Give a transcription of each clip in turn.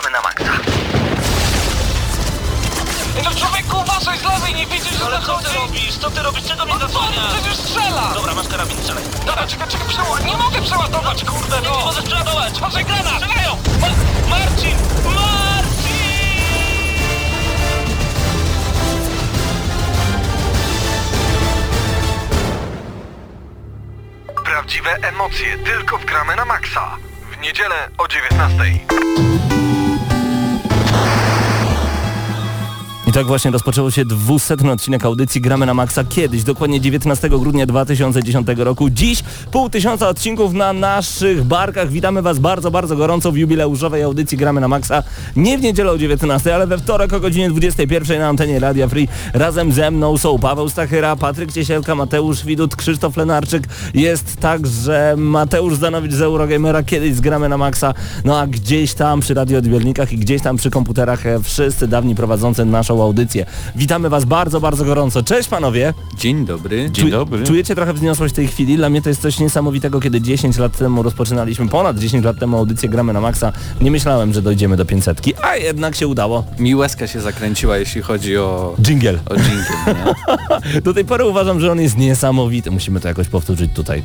gramy na maksa. No człowieku, uważaj z lewej, nie widzisz, że Ale co zachodzi? ty robisz? Co ty robisz? Czego mnie No co, zasłaniasz? przecież strzela! Dobra, masz karabin, strzelaj. Dobra, czekaj, czekaj, przeładować. Nie mogę przeładować, kurde, Nie no! możesz przeładować. Uważaj, granat! Strzelają! Ma Marcin! Marcin! Prawdziwe emocje tylko w gramy na maksa. W niedzielę o 19. tak właśnie rozpoczęło się 200 odcinek audycji Gramy na Maxa kiedyś, dokładnie 19 grudnia 2010 roku. Dziś pół tysiąca odcinków na naszych barkach. Witamy Was bardzo, bardzo gorąco w jubileuszowej audycji Gramy na Maxa. Nie w niedzielę o 19, ale we wtorek o godzinie 21 na antenie Radia Free. Razem ze mną są Paweł Stachyra, Patryk Ciesielka, Mateusz Widut, Krzysztof Lenarczyk. Jest także Mateusz Zanowicz z Eurogamera, kiedyś z Gramy na Maxa. No a gdzieś tam przy radioodbiornikach i gdzieś tam przy komputerach e, wszyscy dawni prowadzący naszą audycję. Witamy Was bardzo, bardzo gorąco. Cześć panowie! Dzień dobry. Czu- Czujecie trochę wzniosłość tej chwili? Dla mnie to jest coś niesamowitego, kiedy 10 lat temu rozpoczynaliśmy, ponad 10 lat temu audycję Gramy na Maxa. Nie myślałem, że dojdziemy do 500, a jednak się udało. Mi łezka się zakręciła, jeśli chodzi o, Jingle. o nie? Do tej pory uważam, że on jest niesamowity. Musimy to jakoś powtórzyć tutaj.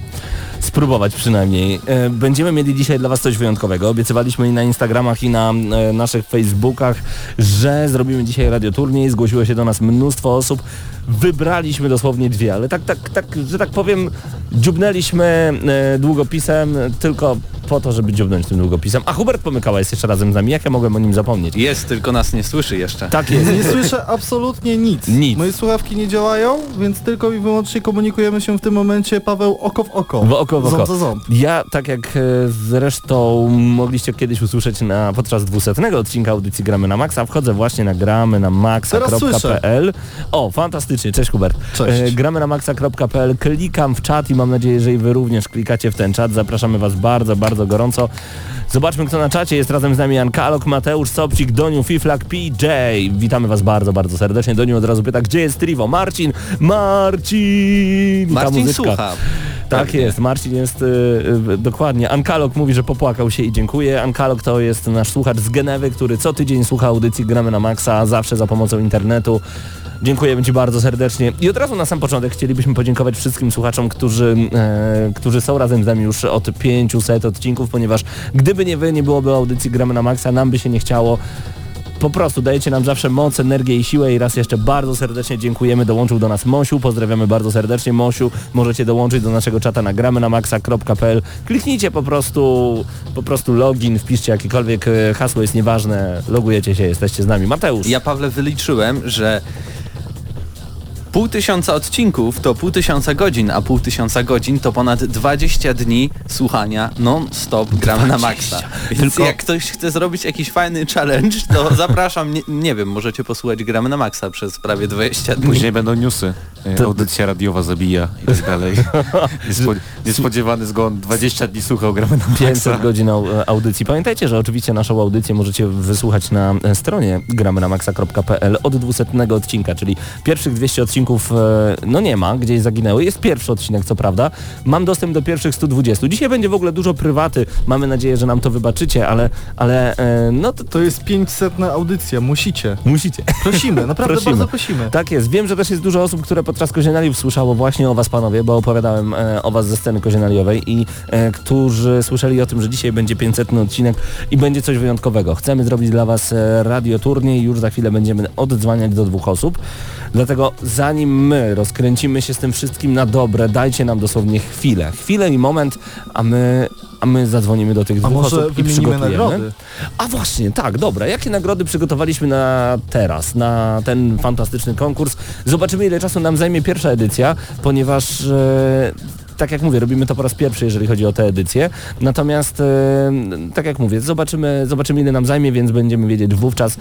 Spróbować przynajmniej. E, Będziemy mieli dzisiaj dla Was coś wyjątkowego. Obiecywaliśmy i na Instagramach i na e, naszych Facebookach, że zrobimy dzisiaj radioturniej. Zgłosiło się do nas mnóstwo osób. Wybraliśmy dosłownie dwie, ale tak, tak, tak, że tak powiem, dziubnęliśmy e, długopisem tylko po to, żeby dziubnąć tym długopisem. A Hubert Pomykała jest jeszcze razem z nami. Jak ja mogłem o nim zapomnieć? Jest, tylko nas nie słyszy jeszcze. Tak jest. Nie słyszę absolutnie nic. Nic. Moje słuchawki nie działają, więc tylko i wyłącznie komunikujemy się w tym momencie Paweł oko w oko. W oko w oko. Ząb za ząb. Ja, tak jak e, zresztą mogliście kiedyś usłyszeć na, podczas 200 odcinka audycji Gramy na Maxa, wchodzę właśnie na gramy na maxa.pl. O, fantastycznie, cześć Hubert. Cześć. E, gramy na maxa.pl, klikam w czat i mam nadzieję, że i wy również klikacie w ten czat. Zapraszamy was bardzo, bardzo gorąco. Zobaczmy kto na czacie. Jest razem z nami Jan Kalok, Mateusz Sobczyk, Doniu Fiflak, PJ. Witamy was bardzo, bardzo serdecznie. Doniu od razu pyta, gdzie jest Trivo? Marcin! Marcin! Marcin muzyczka. słucha. Tak Pewnie. jest, Marcin jest y, y, dokładnie. Ankalog mówi, że popłakał się i dziękuję. Ankalog to jest nasz słuchacz z Genewy, który co tydzień słucha audycji Gramy na Maxa, zawsze za pomocą internetu. Dziękujemy Ci bardzo serdecznie. I od razu na sam początek chcielibyśmy podziękować wszystkim słuchaczom, którzy, e, którzy są razem z nami już od 500 odcinków, ponieważ gdyby nie Wy, nie byłoby audycji Gramy na Maxa, nam by się nie chciało. Po prostu dajecie nam zawsze moc, energię i siłę i raz jeszcze bardzo serdecznie dziękujemy. Dołączył do nas Mosiu, pozdrawiamy bardzo serdecznie Mosiu. Możecie dołączyć do naszego czata na gramy na maxa.pl. Kliknijcie po prostu, po prostu login, wpiszcie jakiekolwiek e, hasło, jest nieważne, logujecie się, jesteście z nami. Mateusz. Ja, Pawle, wyliczyłem, że pół tysiąca odcinków to pół tysiąca godzin, a pół tysiąca godzin to ponad 20 dni słuchania non-stop gramy na maksa. Więc Tylko- jak ktoś chce zrobić jakiś fajny challenge, to zapraszam, nie, nie wiem, możecie posłuchać gramy na maksa przez prawie 20 dni. Później będą newsy. E, To- Audycja radiowa zabija i tak dalej. Niespodzi- niespodziewany zgon. 20 dni słuchał gramy na 500 maksa. godzin au- audycji. Pamiętajcie, że oczywiście naszą audycję możecie wysłuchać na e, stronie gramy na od 200 odcinka, czyli pierwszych 200 odcinków e, no nie ma, gdzieś zaginęły. Jest pierwszy odcinek, co prawda. Mam dostęp do pierwszych 120. Dzisiaj będzie w ogóle dużo prywaty. Mamy nadzieję, że nam to wybaczycie, ale, ale e, no to, To jest 500 audycja, musicie. musicie. Prosimy, naprawdę Prosimy. bardzo prosimy. Tak jest. Wiem, że też jest dużo osób, które podczas Kozienaliów słyszało właśnie o Was panowie, bo opowiadałem e, o Was ze sceny kozienaliowej i którzy słyszeli o tym, że dzisiaj będzie 500 odcinek i będzie coś wyjątkowego. Chcemy zrobić dla Was radioturniej, już za chwilę będziemy oddzwaniać do dwóch osób. Dlatego zanim my rozkręcimy się z tym wszystkim na dobre, dajcie nam dosłownie chwilę. Chwilę i moment, a my, a my zadzwonimy do tych A dwóch może osób i przygotujemy. nagrody? A właśnie, tak, dobra. Jakie nagrody przygotowaliśmy na teraz, na ten fantastyczny konkurs? Zobaczymy, ile czasu nam zajmie pierwsza edycja, ponieważ... E, tak jak mówię, robimy to po raz pierwszy, jeżeli chodzi o tę edycję. Natomiast, e, tak jak mówię, zobaczymy, zobaczymy ile nam zajmie, więc będziemy wiedzieć wówczas,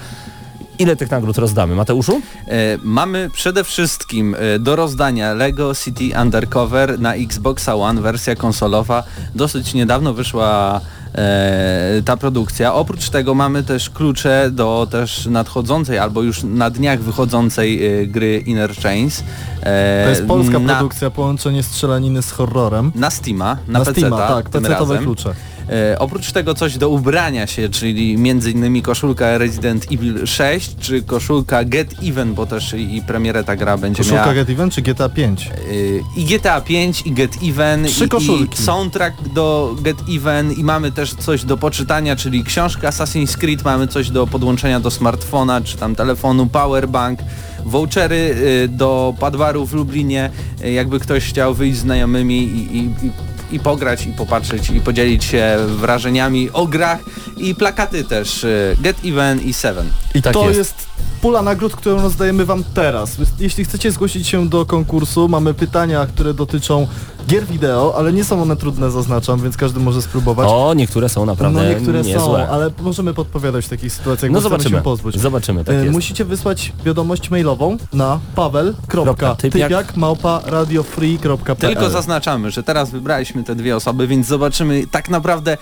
ile tych nagród rozdamy. Mateuszu? E, mamy przede wszystkim e, do rozdania Lego City Undercover na Xboxa One, wersja konsolowa. Dosyć niedawno wyszła e, ta produkcja. Oprócz tego mamy też klucze do też nadchodzącej albo już na dniach wychodzącej e, gry Inner Chains. E, To jest polska na, produkcja, połączenie strzelaniny z horrorem. Na Steama, na, Na PC, Steama, tak, tym PC-towe razem. klucze. E, oprócz tego coś do ubrania się, czyli między innymi koszulka Resident Evil 6, czy koszulka Get Even, bo też i, i premierę ta gra będzie Koszulka miała. Get Even czy GTA 5? Y, i GTA 5 i Get Even Trzy i, koszulki. i soundtrack do Get Even i mamy też coś do poczytania, czyli książkę Assassin's Creed, mamy coś do podłączenia do smartfona czy tam telefonu, powerbank, vouchery y, do Padwaru w Lublinie, jakby ktoś chciał wyjść z znajomymi i, i, i i pograć, i popatrzeć, i podzielić się wrażeniami o grach i plakaty też y, Get Even i Seven. I Tak to jest. jest. pula nagród, którą rozdajemy wam teraz. Jeśli chcecie zgłosić się do konkursu, mamy pytania, które dotyczą gier wideo, ale nie są one trudne, zaznaczam, więc każdy może spróbować. O, niektóre są naprawdę no niektóre niezłe. są, ale możemy podpowiadać w takich sytuacjach, No zobaczymy, się pozbyć. zobaczymy, tak E, jest. Musicie wysłać wiadomość mailową na Kropka, typiak. paweł.typiak małpa radiofree.pl Tylko zaznaczamy, że teraz wybraliśmy te dwie osoby, więc zobaczymy tak naprawdę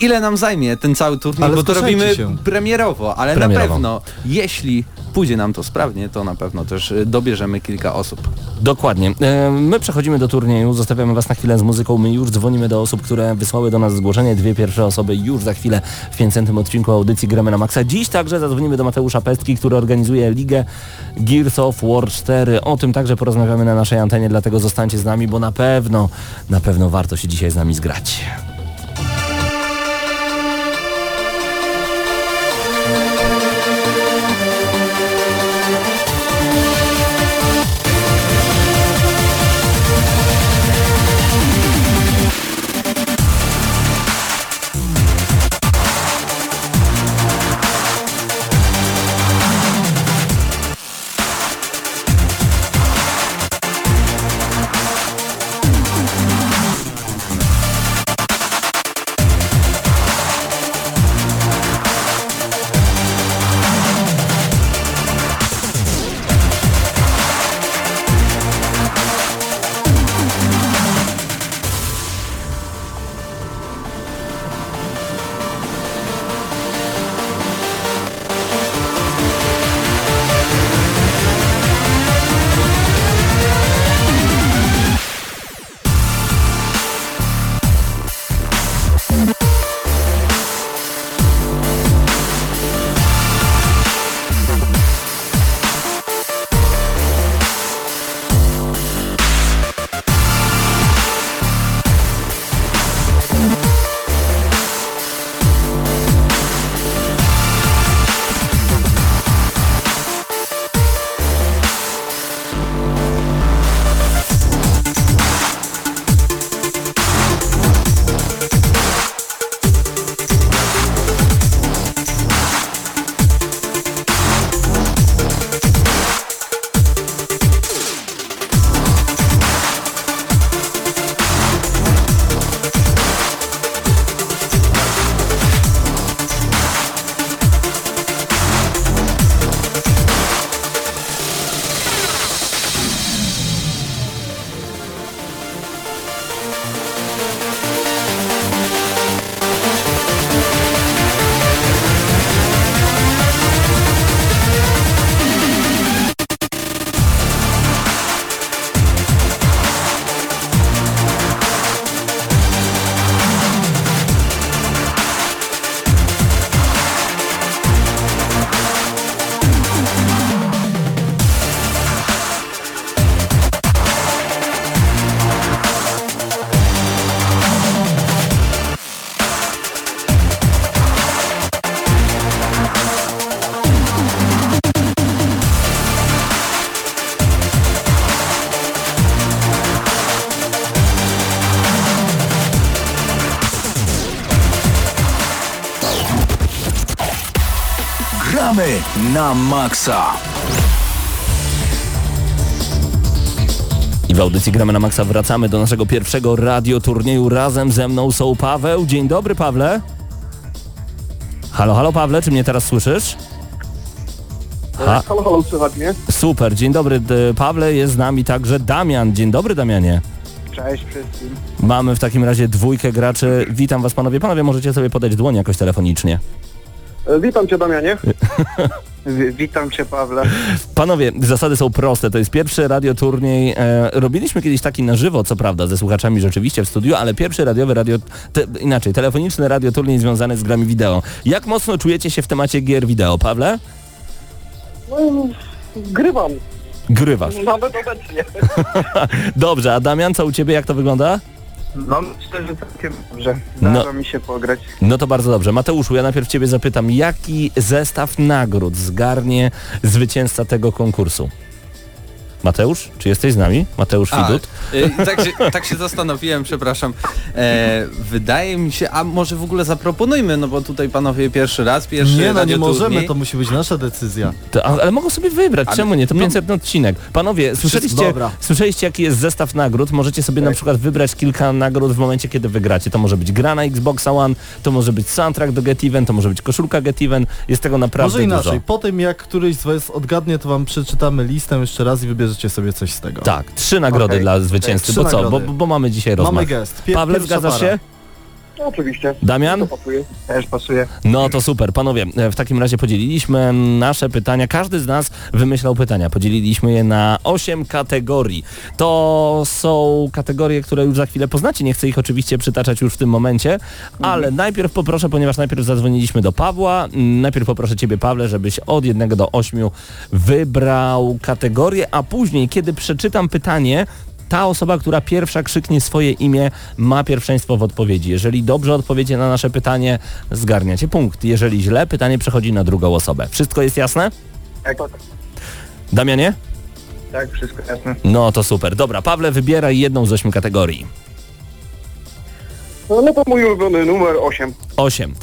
ile nam zajmie ten cały turniej, Ale bo to robimy się. premierowo, ale Premierowo. na pewno jeśli pójdzie nam to sprawnie, to na pewno też y, dobierzemy kilka osób. Dokładnie. E, My przechodzimy do turnieju, zostawiamy Was na chwilę z muzyką. My już dzwonimy do osób, które wysłały do nas zgłoszenie. Dwie pierwsze osoby już za chwilę w 500 odcinku audycji Gramy na Maxa. Dziś także zadzwonimy do Mateusza Pestki, który organizuje ligę Gears of War 4. O tym także porozmawiamy na naszej antenie, dlatego zostańcie z nami, bo na pewno, na pewno warto się dzisiaj z nami zgrać. Na maksa. I w audycji Gramy na Maxa wracamy do naszego pierwszego radioturnieju. Razem ze mną są Paweł. Dzień dobry, Pawle. Halo, halo, Pawle, czy mnie teraz słyszysz? Ha, Halo, halo, słychać mnie? super, dzień dobry, Pawle. Jest z nami także Damian. Dzień dobry, Damianie. Cześć wszystkim. Mamy w takim razie dwójkę graczy. Witam was, panowie. Panowie, możecie sobie podać dłoń jakoś telefonicznie. E, Witam Cię Damianie. Wi- Witam cię, Pawle. Panowie, zasady są proste. To jest pierwszy radioturniej. E, robiliśmy kiedyś taki na żywo, co prawda, ze słuchaczami rzeczywiście w studiu, ale pierwszy radiowy radio... Te, inaczej, telefoniczny radioturniej związany z grami wideo. Jak mocno czujecie się w temacie gier wideo, Pawle? No, grywam, Grywasz. nawet obecnie. Dobrze, a Damian, co u ciebie, jak to wygląda? No myślę, że całkiem dobrze. Zdarza No. mi się pograć. No to bardzo dobrze. Mateuszu, ja najpierw ciebie zapytam, jaki zestaw nagród zgarnie zwycięzca tego konkursu? Mateusz, czy jesteś z nami? Mateusz A, Widut? y, tak, się, tak się zastanowiłem, przepraszam. E, wydaje mi się, a może w ogóle zaproponujmy, no bo tutaj panowie pierwszy raz, pierwszy Nie no, nie możemy, to musi być nasza decyzja. To, ale mogą sobie wybrać, Ale- czemu nie? To no- 500 odcinek. Panowie, słyszeliście, słyszeliście jaki jest zestaw nagród? Możecie sobie na przykład wybrać kilka nagród w momencie, kiedy wygracie. To może być gra na Xboxa One, to może być soundtrack do Get Even, to może być koszulka Get Even. Jest tego naprawdę Może inaczej, dużo. po tym jak któryś z was odgadnie, to wam przeczytamy listę jeszcze raz i wybierzecie sobie coś z tego. Tak, trzy nagrody Okej. dla zwycięzcy. Trzy Bo co? Bo, bo mamy dzisiaj rozmach. Mamy gest. Pier- Pawle, zgadzasz para. się? No, oczywiście. Damian? To pasuje. Też pasuje. No to super. Panowie, e, w takim razie podzieliliśmy nasze pytania. Każdy z nas wymyślał pytania. Podzieliliśmy je na 8 kategorii. To są kategorie, które już za chwilę poznacie. Nie chcę ich oczywiście przytaczać już w tym momencie, ale najpierw poproszę, ponieważ najpierw zadzwoniliśmy do Pawła, najpierw poproszę Ciebie, Pawle, żebyś od 1 do 8 wybrał kategorię, a później, kiedy przeczytam pytanie, ta osoba, która pierwsza krzyknie swoje imię, ma pierwszeństwo w odpowiedzi. Jeżeli dobrze odpowiecie na nasze pytanie, zgarniacie punkt. Jeżeli źle, pytanie przechodzi na drugą osobę. Wszystko jest jasne? Tak, Damianie? tak, wszystko jasne. No to super. Dobra, Pawle, wybieraj jedną z ośmiu kategorii. No, no to mój ulubiony numer 8. 8.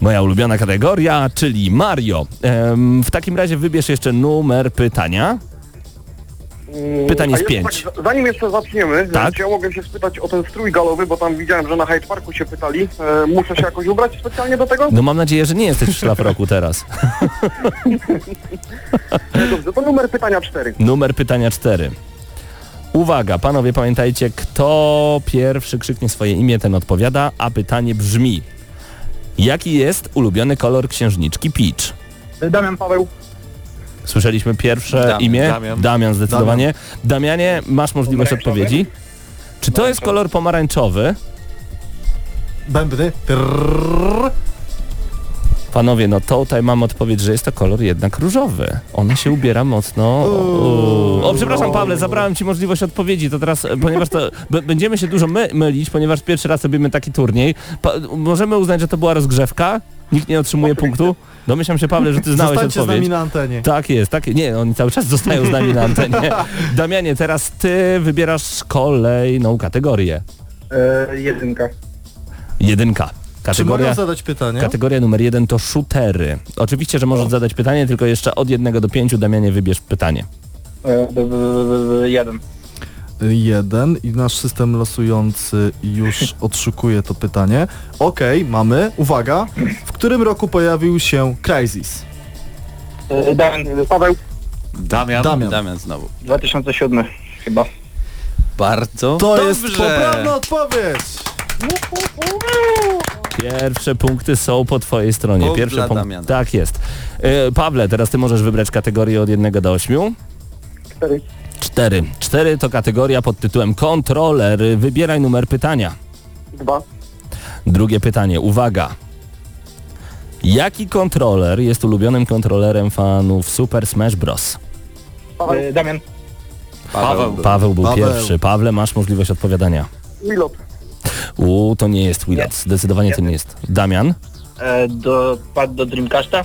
Moja ulubiona kategoria, czyli Mario. Em, w takim razie wybierz jeszcze numer pytania. Pytanie jest pięć. Tak, zanim jeszcze zaczniemy, Tak? czy ja mogę się spytać o ten strój galowy, bo tam widziałem, że na Hyde Parku się pytali. E, muszę się jakoś ubrać specjalnie do tego? No mam nadzieję, że nie jesteś w szlafroku teraz. E, Dobrze, to numer pytania 4. Numer pytania 4. Uwaga, panowie, pamiętajcie, kto pierwszy krzyknie swoje imię, ten odpowiada, a pytanie brzmi. Jaki jest ulubiony kolor księżniczki Peach? Damian Paweł. Słyszeliśmy pierwsze Damian, imię? Damian. zdecydowanie. Damianie, masz możliwość odpowiedzi? Czy to jest kolor pomarańczowy? Bębny. Trrrr. Panowie, no tutaj mam odpowiedź, że jest to kolor jednak różowy. Ona się ubiera mocno... Uuu. O, przepraszam Pawle, zabrałem Ci możliwość odpowiedzi, to teraz, ponieważ to b- będziemy się dużo my mylić, ponieważ pierwszy raz robimy taki turniej. Pa możemy uznać, że to była rozgrzewka? Nikt nie otrzymuje punktu? Domyślam się, Pawle, że Ty znałeś Zostańcie z odpowiedź. nami na antenie. Tak jest, tak Nie, oni cały czas zostają z nami na antenie. Damianie, teraz Ty wybierasz kolejną kategorię. E, jedynka. Jedynka. Czy mogę Kategoria... zadać pytanie? Kategoria numer jeden to shootery. Oczywiście, że możesz zadać pytanie, tylko jeszcze od jednego do pięciu, Damianie, wybierz pytanie. E, b, b, b, b, jeden. Jeden i nasz system losujący już odszukuje to pytanie. Okej, mamy. Uwaga. W którym roku pojawił się Crysis? E, Damian Paweł. Damian. Damian. Damian znowu. 2007 chyba. Bardzo To dobrze. jest poprawna odpowiedź! Pierwsze punkty są po twojej stronie. Punkt Pierwsze dla punkt- Damiana. Tak jest. E, Pawle, teraz ty możesz wybrać kategorię od jednego do ośmiu. Cztery. Cztery. Cztery to kategoria pod tytułem kontroler. Wybieraj numer pytania. Dwa. Drugie pytanie. Uwaga. Jaki kontroler jest ulubionym kontrolerem fanów Super Smash Bros? Paweł. Damian. Paweł. Paweł był Paweł. pierwszy. Pawle, masz możliwość odpowiadania. Wilot. U, to nie jest Willot. Zdecydowanie to nie jest. Damian? E, do, pad do Dreamcasta.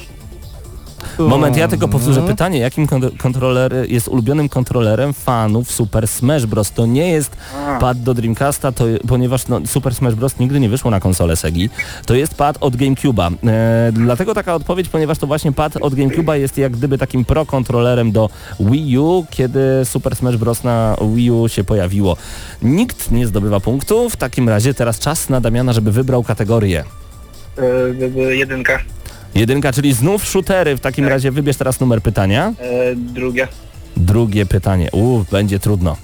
Moment, ja tylko powtórzę Mhm. pytanie, jakim kont- kontroler jest ulubionym kontrolerem fanów Super Smash Bros. To nie jest pad do Dreamcasta, to, ponieważ no, Super Smash Bros. nigdy nie wyszło na konsolę Segi. To jest pad od GameCube'a. E, dlatego taka odpowiedź, ponieważ to właśnie pad od GameCube'a jest jak gdyby takim pro kontrolerem do Wii U, kiedy Super Smash Bros. na Wii U się pojawiło. Nikt nie zdobywa punktu, w takim razie teraz czas na Damiana, żeby wybrał kategorię. B, jedynka. Jedynka, czyli znów shootery, w takim razie wybierz teraz numer pytania. E, drugie. Drugie pytanie. Uuu, będzie trudno.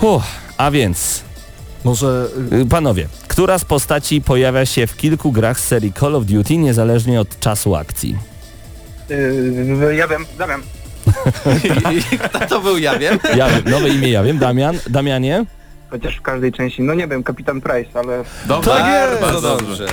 Uff, a więc, Może... y, panowie, która z postaci pojawia się w kilku grach z serii Call of Duty niezależnie od czasu akcji? Yy, ja wiem, Damian. Kto to był, ja wiem. Ja wiem, nowe imię ja wiem. Damian, Damianie? Chociaż w każdej części, no nie wiem, Kapitan Price, ale... Dobrze, Bardzo bardzo dobrze.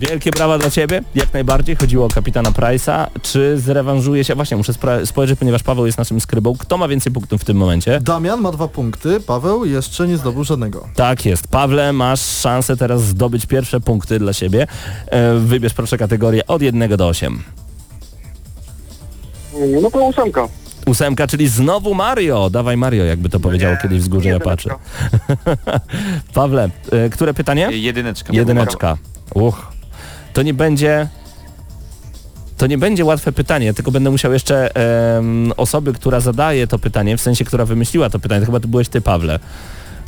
Wielkie brawa dla Ciebie, jak najbardziej. Chodziło o kapitana Price'a. Czy zrewanżuje się? Właśnie, muszę spra- spojrzeć, ponieważ Paweł jest naszym skrybą. Kto ma więcej punktów w tym momencie? Damian ma dwa punkty, Paweł jeszcze nie zdobył żadnego. Tak jest. Pawle, masz szansę teraz zdobyć pierwsze punkty dla siebie. E, wybierz proszę kategorię od 1 do 8. No to ósemka. Ósemka, czyli znowu Mario. Dawaj Mario, jakby to powiedziało kiedyś wzgórze ja patrzę. Pawle, e, które pytanie? Jedyneczka. Jedyneczka. Uch. To nie będzie... To nie będzie łatwe pytanie, tylko będę musiał jeszcze em, osoby, która zadaje to pytanie, w sensie, która wymyśliła to pytanie, to chyba to byłeś ty, Pawle.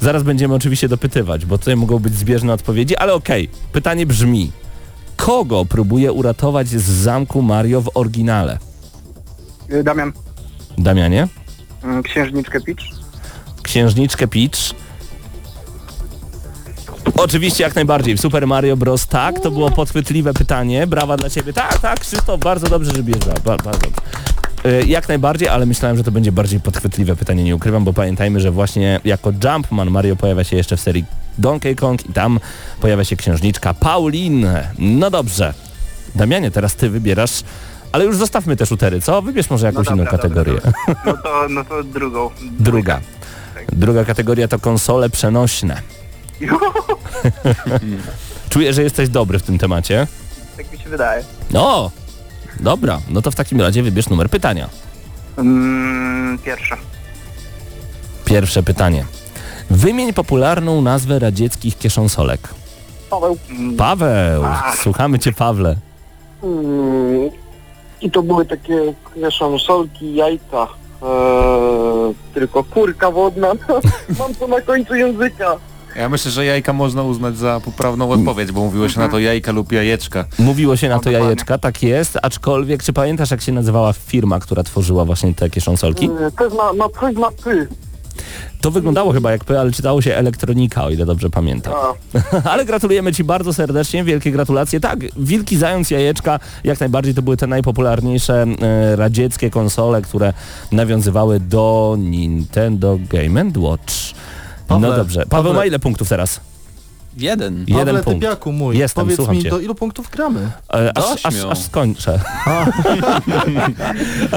Zaraz będziemy oczywiście dopytywać, bo tutaj mogą być zbieżne odpowiedzi, ale okej. Pytanie brzmi. Kogo próbuje uratować z zamku Mario w oryginale? Damian, Damianie? yy, księżniczkę Peach. Księżniczkę Peach. Oczywiście jak najbardziej. W Super Mario Bros. Tak, to było podchwytliwe pytanie. Brawa dla Ciebie. Tak, tak, Krzysztof, bardzo dobrze, że bierze. Ba, bardzo. Y, Jak najbardziej, ale myślałem, że to będzie bardziej podchwytliwe pytanie, nie ukrywam, bo pamiętajmy, że właśnie jako Jumpman Mario pojawia się jeszcze w serii Donkey Kong i tam pojawia się księżniczka Pauline. No dobrze. Damianie, teraz Ty wybierasz, ale już zostawmy te shootery, co? Wybierz może jakąś No inną dobra, dobra, kategorię. No to, no to drugą. Druga. Druga kategoria to konsole przenośne. Czuję, że jesteś dobry w tym temacie. tak mi się wydaje. No, dobra, no to w takim razie wybierz numer pytania. Mm, pierwsza. Pierwsze pytanie. Wymień popularną nazwę radzieckich kieszonsolek. Paweł. Paweł, słuchamy cię Pawle. Mm, I to były takie solki, jajka. Eee, tylko kurka wodna. Mam to na końcu języka. Ja myślę, że jajka można uznać za poprawną odpowiedź, bo mówiło się na to jajka lub jajeczka. Mówiło się na to jajeczka, tak jest, aczkolwiek czy pamiętasz jak się nazywała firma, która tworzyła właśnie te kieszonsolki? To jest na, na coś na. To wyglądało chyba jak P, ale czytało się elektronika, o ile dobrze pamiętam. Ale gratulujemy Ci bardzo serdecznie, wielkie gratulacje. Tak, Wilki, Zając, Jajeczka, jak najbardziej to były te najpopularniejsze e, radzieckie konsole, które nawiązywały do Nintendo Game Watch. No Pawle, dobrze. Paweł Pawle. ma ile punktów teraz? Jeden. Jeden Pawle punkt. Typiaku mój, Jestem, powiedz słucham mi, cię. do ilu punktów gramy? E, aż, aż, aż skończę.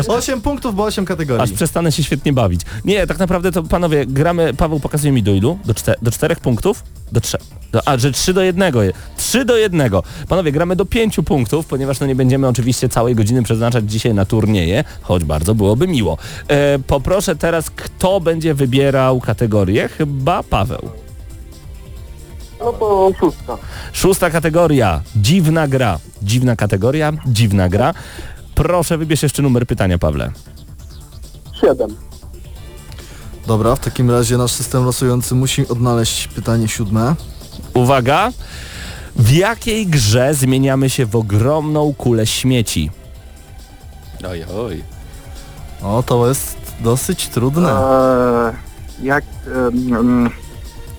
8 punktów, bo 8 kategorii. Aż przestanę się świetnie bawić. Nie, tak naprawdę to panowie, gramy, Paweł pokazuje mi do ilu? Do, czte, do czterech punktów? Do trzech. Do, a, że 3 do 1. 3 do 1. Panowie, gramy do 5 punktów, ponieważ no nie będziemy oczywiście całej godziny przeznaczać dzisiaj na turnieje, choć bardzo byłoby miło. E, poproszę teraz, kto będzie wybierał kategorię? Chyba Paweł. no to szóstka. Szósta kategoria. Dziwna gra. Dziwna kategoria, dziwna gra. Proszę, wybierz jeszcze numer pytania, Pawle. Siedem. Dobra, w takim razie nasz system losujący musi odnaleźć pytanie siódme. Uwaga! W jakiej grze zmieniamy się w ogromną kulę śmieci? Oj, oj. O, to jest dosyć trudne. Eee, jak... em,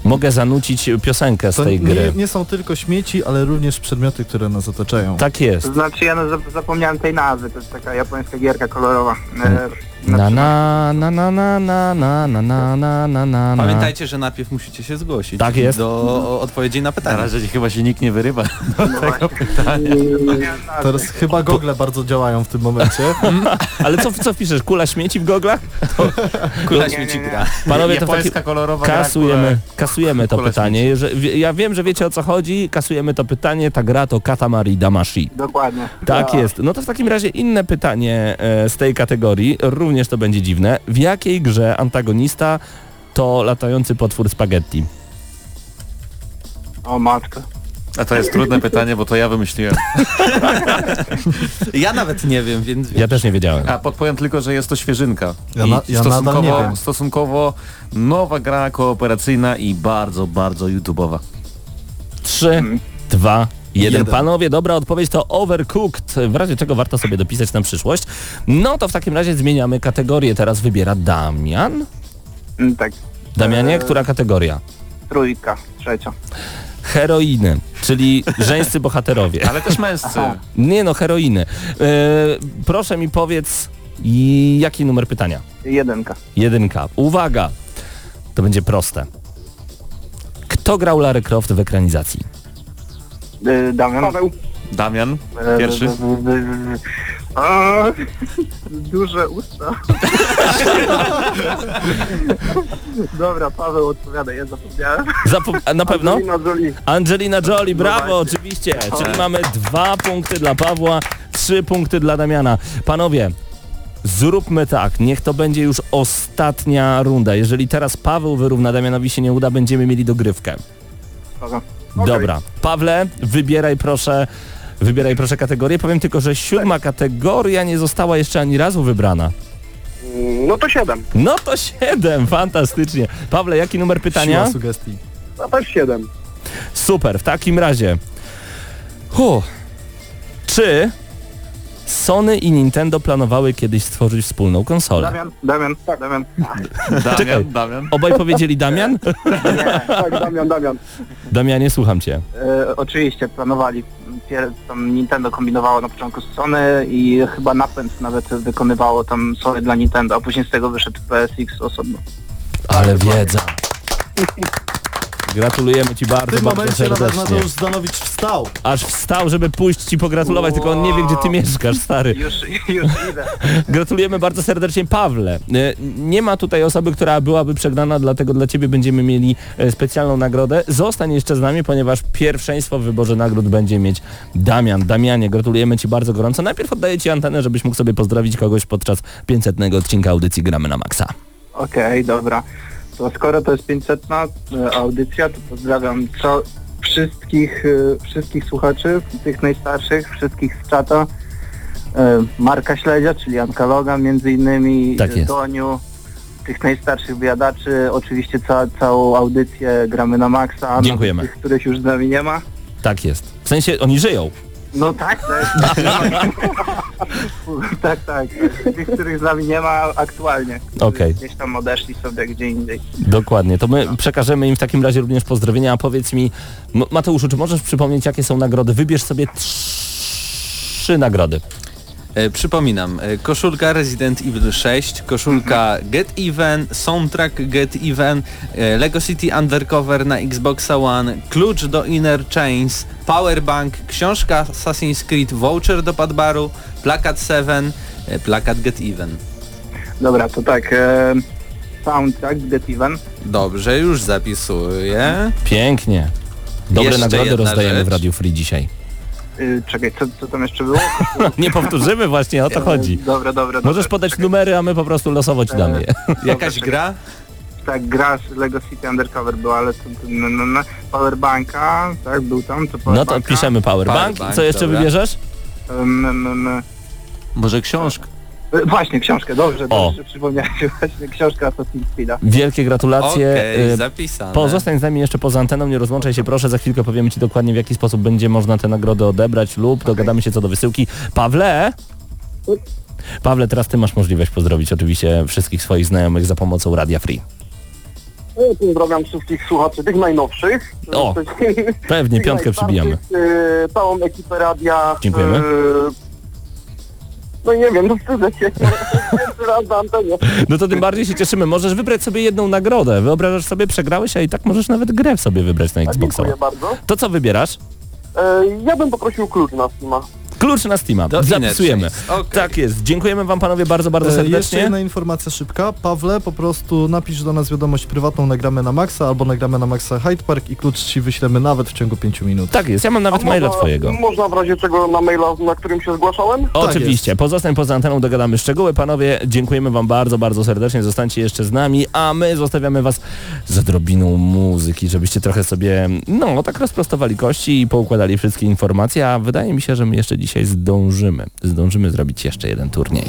Mogę zanucić piosenkę z To tej nie, gry. nie są tylko śmieci, ale również przedmioty, które nas otaczają. Tak jest. To znaczy ja no, zap- zapomniałem tej nazwy, to jest taka japońska gierka kolorowa. E, Na na na na na na na na na na na na na Pamiętajcie, że najpierw musicie się zgłosić. Tak jest. Do odpowiedzi na Na pytania. razie chyba się nikt nie wyrywa. Teraz chyba gogle bardzo działają w tym momencie. Ale co, co wpiszesz? Kula śmieci w goglach? Kula śmieci gra. Panowie, to takim... kolorowa Kasujemy, kasujemy to pytanie. Ja wiem, że wiecie o co chodzi, kasujemy to pytanie. Ta gra to Katamari Damashi. Dokładnie. Tak jest. No to w takim razie inne pytanie e, z tej kategorii, również to będzie dziwne. W jakiej grze antagonista to latający potwór spaghetti? O matko. A to jest trudne pytanie, bo to ja wymyśliłem. Ja nawet nie wiem, więc Ja też nie wiedziałem. A podpowiem tylko, że jest to świeżynka. Ja I na- ja nadal stosunkowo, nie wiem. stosunkowo nowa gra kooperacyjna i bardzo, bardzo YouTube'owa. 3, 2, 1. Jeden. Panowie, dobra odpowiedź to Overcooked, w razie czego warto sobie dopisać na przyszłość. No to w takim razie zmieniamy kategorię. Teraz wybiera Damian. Mm, Tak. Damianie, Eee. która kategoria? trójka, trzecia. Heroiny, czyli żeńscy bohaterowie. Ale też męscy. Nie no, heroiny. E, proszę mi powiedz, jaki numer pytania? Jedynka. Jedynka. Uwaga, to będzie proste. Kto grał Lara Croft w ekranizacji? Y, Damian. Paweł. Damian, E, pierwszy. A, Duże usta. Dobra, Paweł odpowiada, ja zapomniałem. Zapo- na pewno? Angelina Jolie. Angelina Jolie, brawo, No właśnie. oczywiście. Czyli mamy dwa punkty dla Pawła, trzy punkty dla Damiana. Panowie, zróbmy tak, niech to będzie już ostatnia runda. Jeżeli teraz Paweł wyrówna, Damianowi się nie uda, będziemy mieli dogrywkę. Dobra. Pawle, wybieraj proszę, wybieraj proszę kategorię. Powiem tylko, że siódma kategoria nie została jeszcze ani razu wybrana. No to siedem. No to siedem, fantastycznie. Pawle, jaki numer pytania? Siła sugestii. No też siedem. Super, w takim razie. Huh. Czy Sony i Nintendo planowały kiedyś stworzyć wspólną konsolę? Damian, Damian, Damian. Czekaj. Damian, Damian. Obaj powiedzieli Damian? Nie, tak, Damian, Damian. Damianie, słucham cię. E, oczywiście planowali. Pier- Tam Nintendo kombinowało na początku z Sony i chyba napęd nawet wykonywało tam Sony dla Nintendo, a później z tego wyszedł PSX osobno. Ale wiedza. Gratulujemy ci W bardzo, tym bardzo momencie nawet serdecznie. Mateusz Zdanowicz wstał. Aż wstał, żeby pójść ci pogratulować, tylko on nie wie, gdzie ty mieszkasz, stary. Już, już idę. Gratulujemy bardzo serdecznie Pawle. E, Nie ma tutaj osoby, która byłaby przegrana, dlatego dla Ciebie będziemy mieli e, specjalną nagrodę. Zostań jeszcze z nami, ponieważ pierwszeństwo w wyborze nagród będzie mieć Damian. Damianie, gratulujemy Ci bardzo gorąco. Najpierw oddaję Ci antenę, żebyś mógł sobie pozdrowić kogoś podczas 500 odcinka audycji Gramy na Maxa. Okej, dobra. To skoro to jest 500 e, audycja, to pozdrawiam co wszystkich, e, wszystkich słuchaczy, tych najstarszych, wszystkich z czata. E, Marka Śledzia, czyli Anka Logan między innymi, Tak. Doniu, tych najstarszych wyjadaczy, oczywiście ca całą audycję gramy na maksa, Dziękujemy. tych, których już z nami nie ma. Tak jest. W sensie oni żyją. No tak, tak. tak, tak. Tych, których z nami nie ma aktualnie. Okej. Gdzieś tam odeszli sobie gdzie indziej. Dokładnie. To my przekażemy im w takim razie również pozdrowienia. A powiedz mi, M- Mateuszu, czy możesz przypomnieć, jakie są nagrody? Wybierz sobie trzy nagrody. E, przypominam, e, koszulka Resident Evil 6, koszulka Get Even, soundtrack Get Even, e, Lego City Undercover na Xboxa One, klucz do Inner Chains, powerbank, książka Assassin's Creed, voucher do Padbaru, plakat 7, e, plakat Get Even. Dobra, to tak. E, soundtrack Get Even. Dobrze, już zapisuję. Pięknie. Dobre Jeszcze nagrody rozdajemy rzecz. w Radio Free dzisiaj. Y, czekaj, co, co tam jeszcze było? Nie powtórzymy właśnie, o to chodzi. E, dobra, dobra. Możesz dobra, podać czekaj. numery, a my po prostu losowo ci damy je. Jakaś czekaj. gra? Tak, gra z Lego City Undercover była, ale to, to, no, no, no, Powerbanka, tak, był tam, to No to piszemy powerbank. Powerbank, Co jeszcze dobra. wybierzesz? Um, um, um, Może książka. E, właśnie, książkę, dobrze, O. dobrze, przypomniałem się właśnie, książka Assassin's Creed'a. Wielkie gratulacje. Okej, Y, zapisane. Pozostań z nami jeszcze poza anteną, nie rozłączaj się proszę, za chwilkę powiemy Ci dokładnie w jaki sposób będzie można te nagrody odebrać lub dogadamy się co do wysyłki. Pawle! Pawle, teraz Ty masz możliwość pozdrowić oczywiście wszystkich swoich znajomych za pomocą Radia Free. E, Pozdrawiam wszystkich słuchaczy, tych najnowszych. O, Pewnie, piątkę przybijamy. e, całą ekipę radia. Dziękujemy. No nie wiem, no wstydzę się. Pierwszy raz na antenie. No to tym bardziej się cieszymy. Możesz wybrać sobie jedną nagrodę. Wyobrażasz sobie, przegrałeś, a i tak możesz nawet grę sobie wybrać na Xboxa. Dziękuję bardzo. To co wybierasz? E, ja bym poprosił klucz na Steama. Klucz na Steama. Do Zapisujemy. Okej. Tak jest. Dziękujemy Wam panowie bardzo, bardzo E, Jeszcze serdecznie. jedna informacja szybka. Pawle, po prostu napisz do nas wiadomość prywatną, nagramy na Maxa albo nagramy na Maxa Hyde Park i klucz Ci wyślemy nawet w ciągu 5 minut. Tak jest, ja mam nawet A maila można- twojego. Można w razie czego na maila, na którym się zgłaszałem? Oczywiście, pozostań poza anteną, dogadamy szczegóły. Panowie, dziękujemy Wam bardzo, bardzo serdecznie. Zostańcie jeszcze z nami, a my zostawiamy Was z odrobiną muzyki, żebyście trochę sobie, no, tak rozprostowali kości i poukładali wszystkie informacje, a wydaje mi się, że my jeszcze dzisiaj zdążymy. Zdążymy zrobić jeszcze jeden turniej.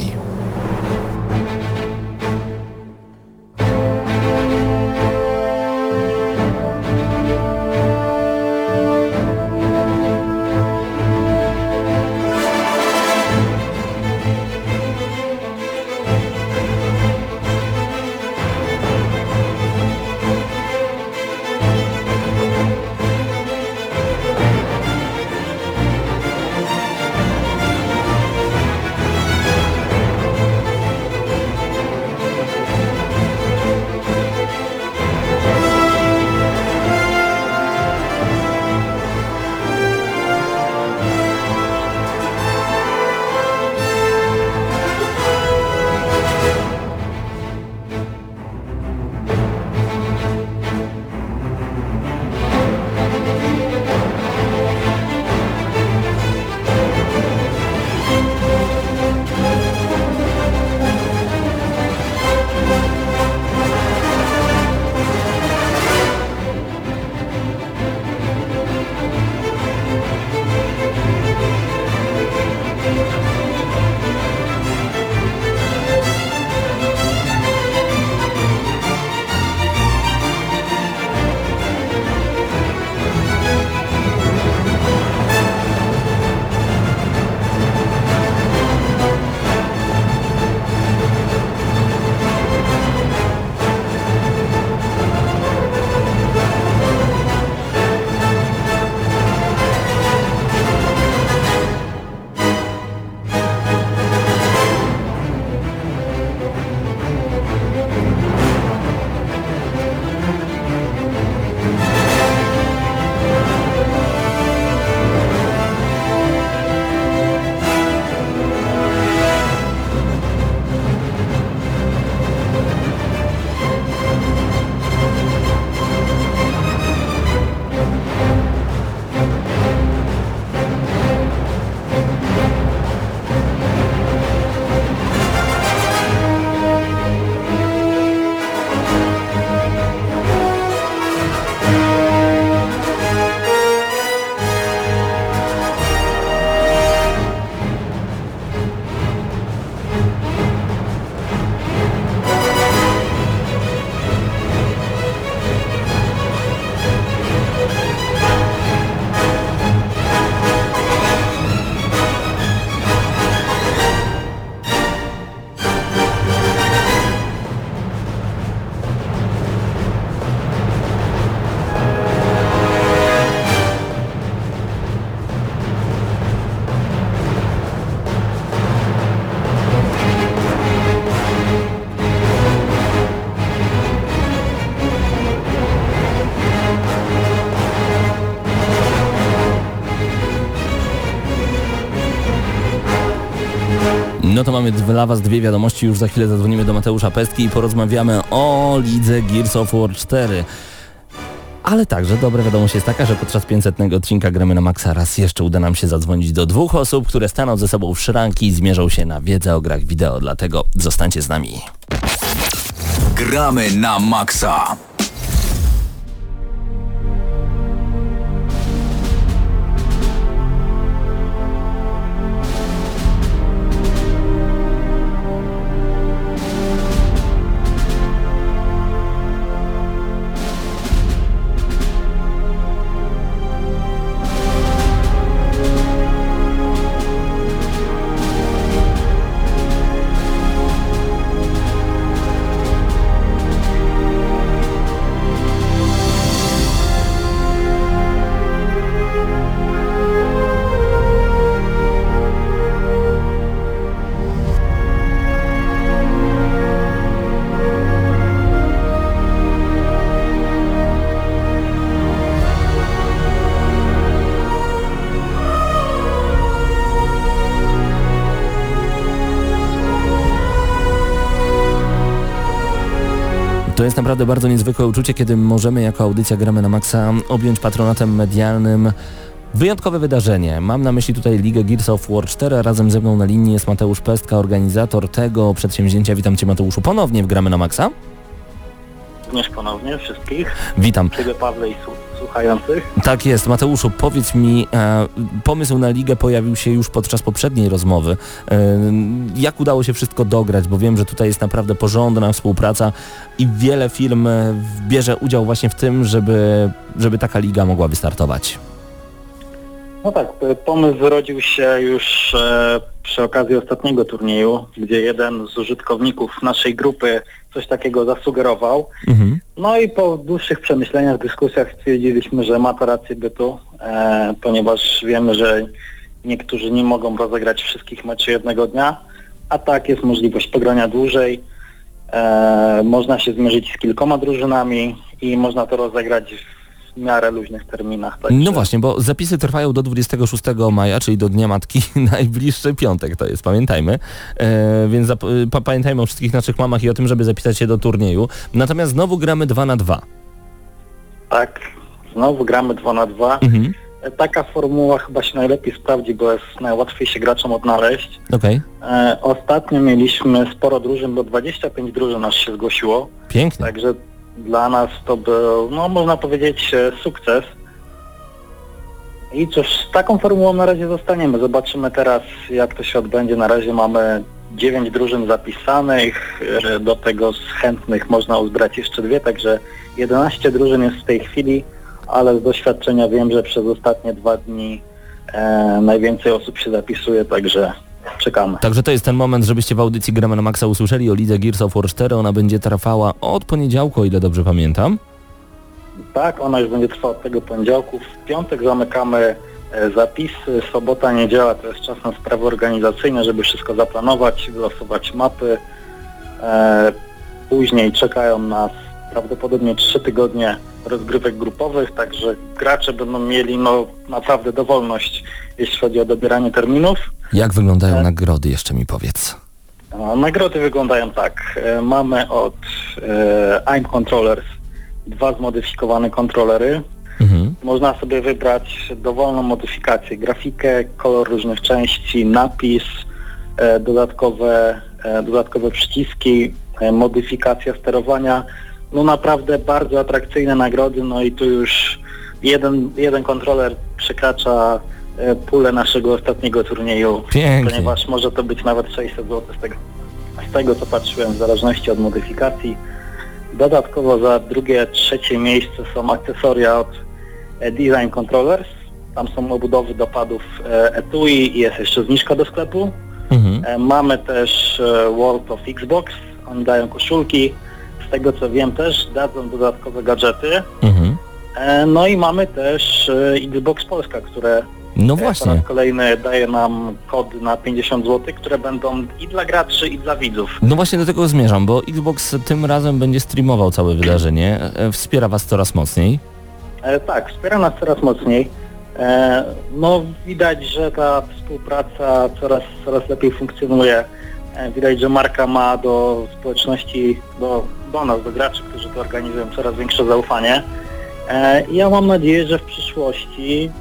No to mamy dla Was dwie wiadomości, już za chwilę zadzwonimy do Mateusza Pestki i porozmawiamy o lidze Gears of War 4. Ale także dobra wiadomość jest taka, że podczas 500 odcinka gramy na Maxa raz jeszcze uda nam się zadzwonić do dwóch osób, które staną ze sobą w szranki i zmierzą się na wiedzę o grach wideo, dlatego zostańcie z nami. Gramy na maksa. Jest naprawdę bardzo niezwykłe uczucie, kiedy możemy jako audycja Gramy na Maxa objąć patronatem medialnym wyjątkowe wydarzenie. Mam na myśli tutaj Ligę Gears of War 4. Razem ze mną na linii jest Mateusz Pestka, organizator tego przedsięwzięcia. Witam Cię Mateuszu ponownie w Gramy na Maxa. Również ponownie wszystkich. Witam. Ciebie Pawle i słuchających. Tak jest. Mateuszu, powiedz mi, e, pomysł na ligę pojawił się już podczas poprzedniej rozmowy. E, jak udało się wszystko dograć? Bo wiem, że tutaj jest naprawdę porządna współpraca i wiele firm bierze udział właśnie w tym, żeby, żeby taka liga mogła wystartować. No tak, pomysł zrodził się już e, przy okazji ostatniego turnieju, gdzie jeden z użytkowników naszej grupy coś takiego zasugerował. Mhm. No i po dłuższych przemyśleniach, dyskusjach stwierdziliśmy, że ma to rację bytu, e, ponieważ wiemy, że niektórzy nie mogą rozegrać wszystkich meczy jednego dnia, a tak jest możliwość pogrania dłużej. E, można się zmierzyć z kilkoma drużynami i można to rozegrać w miarę luźnych terminach. Także... No właśnie, bo zapisy trwają do 26 maja, czyli do Dnia Matki, najbliższy piątek to jest, pamiętajmy. E, więc zap- pa- pamiętajmy o wszystkich naszych mamach i o tym, żeby zapisać się do turnieju. Natomiast znowu gramy 2 na 2. Tak, znowu gramy 2 na 2. Mhm. Taka formuła chyba się najlepiej sprawdzi, bo jest najłatwiej się graczom odnaleźć. Okej, E, ostatnio mieliśmy sporo drużyn, bo 25 drużyn aż się zgłosiło, pięknie. także dla nas to był, no można powiedzieć, e, sukces. I cóż, z taką formułą na razie zostaniemy. Zobaczymy teraz, jak to się odbędzie. Na razie mamy 9 drużyn zapisanych, e, do tego z chętnych można uzbrać jeszcze dwie, także 11 drużyn jest w tej chwili, ale z doświadczenia wiem, że przez ostatnie dwa dni e, najwięcej osób się zapisuje, także czekamy. Także to jest ten moment, żebyście w audycji Gramy na Maxa usłyszeli o lidze Gears of War 4. Ona będzie trwała od poniedziałku, o ile dobrze pamiętam. Tak, ona już będzie trwała od tego poniedziałku. W piątek zamykamy e, zapisy, sobota, niedziela to jest czas na sprawy organizacyjne, żeby wszystko zaplanować, wylosować mapy. E, później czekają nas prawdopodobnie trzy tygodnie rozgrywek grupowych, także gracze będą mieli no, naprawdę dowolność, jeśli chodzi o dobieranie terminów. Jak wyglądają Tak. nagrody, jeszcze mi powiedz. No, Nagrody wyglądają tak. E, Mamy od e, AIM Controllers dwa zmodyfikowane kontrolery. Mhm. Można sobie wybrać dowolną modyfikację, grafikę, kolor różnych części, napis, e, dodatkowe, e, dodatkowe przyciski, e, modyfikacja sterowania. No naprawdę bardzo atrakcyjne nagrody, no i tu już jeden, jeden kontroler przekracza e, pulę naszego ostatniego turnieju, Pięknie. ponieważ może to być nawet 600 zł z tego, z tego co patrzyłem, w zależności od modyfikacji. Dodatkowo za drugie, trzecie miejsce są akcesoria od e, Design Controllers. Tam są obudowy do padów e, etui i jest jeszcze zniżka do sklepu. Mhm. Mamy też World of Xbox. Oni dają koszulki. Z tego co wiem też dadzą dodatkowe gadżety. Mhm. E, No i mamy też e, Xbox Polska, które No e, po właśnie. raz kolejny daje nam kody na 50 zł, które będą i dla graczy, i dla widzów. No właśnie do tego zmierzam, bo Xbox tym razem będzie streamował całe wydarzenie. Wspiera Was coraz mocniej. E, tak, wspiera nas coraz mocniej. E, No widać, że ta współpraca coraz, coraz lepiej funkcjonuje. E, Widać, że marka ma do społeczności, do, do nas, do graczy, którzy to organizują, coraz większe zaufanie. E, Ja mam nadzieję, że w przyszłości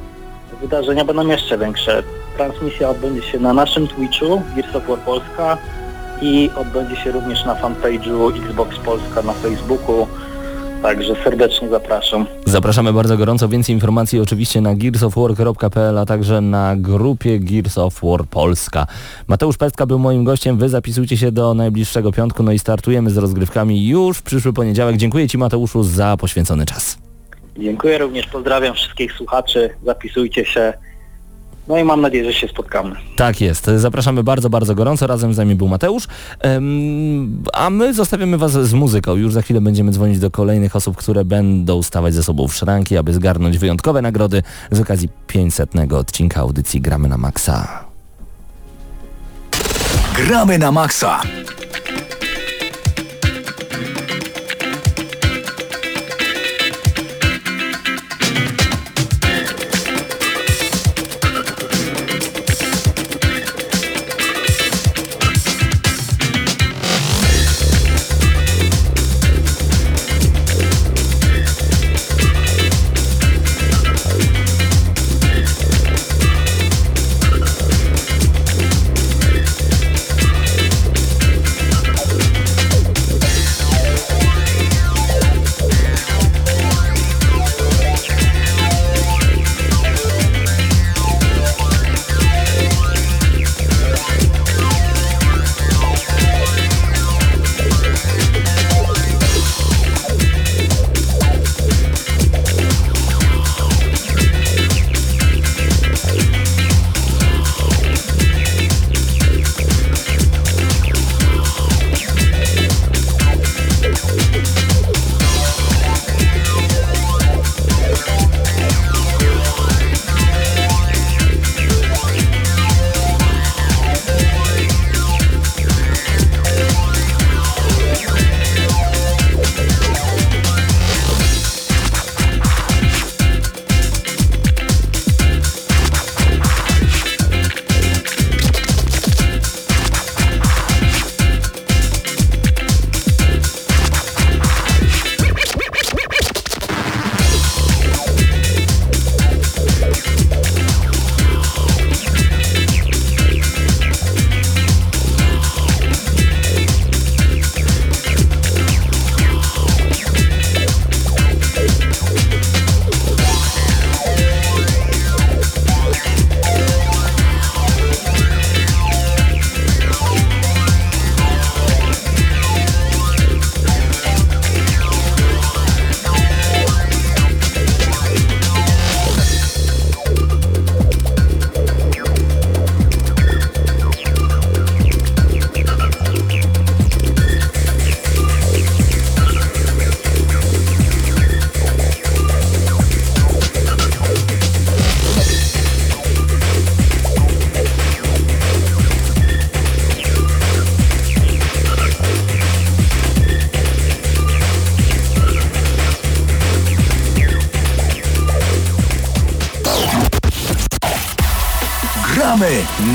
wydarzenia będą jeszcze większe. Transmisja odbędzie się na naszym Twitchu, Gears of War Polska i odbędzie się również na fanpage'u Xbox Polska na Facebooku. Także serdecznie zapraszam. Zapraszamy bardzo gorąco. Więcej informacji oczywiście na gearsofwar.pl, a także na grupie Gears of War Polska. Mateusz Pestka był moim gościem. Wy zapisujcie się do najbliższego piątku, no i startujemy z rozgrywkami już w przyszły poniedziałek. Dziękuję Ci Mateuszu za poświęcony czas. Dziękuję również, pozdrawiam wszystkich słuchaczy, zapisujcie się. No i mam nadzieję, że się spotkamy. Tak jest. Zapraszamy bardzo, bardzo gorąco. Razem z nami był Mateusz. A my zostawiamy Was z muzyką. Już za chwilę będziemy dzwonić do kolejnych osób, które będą stawać ze sobą w szranki, aby zgarnąć wyjątkowe nagrody z okazji 500 odcinka audycji Gramy na Maxa. Gramy na maksa.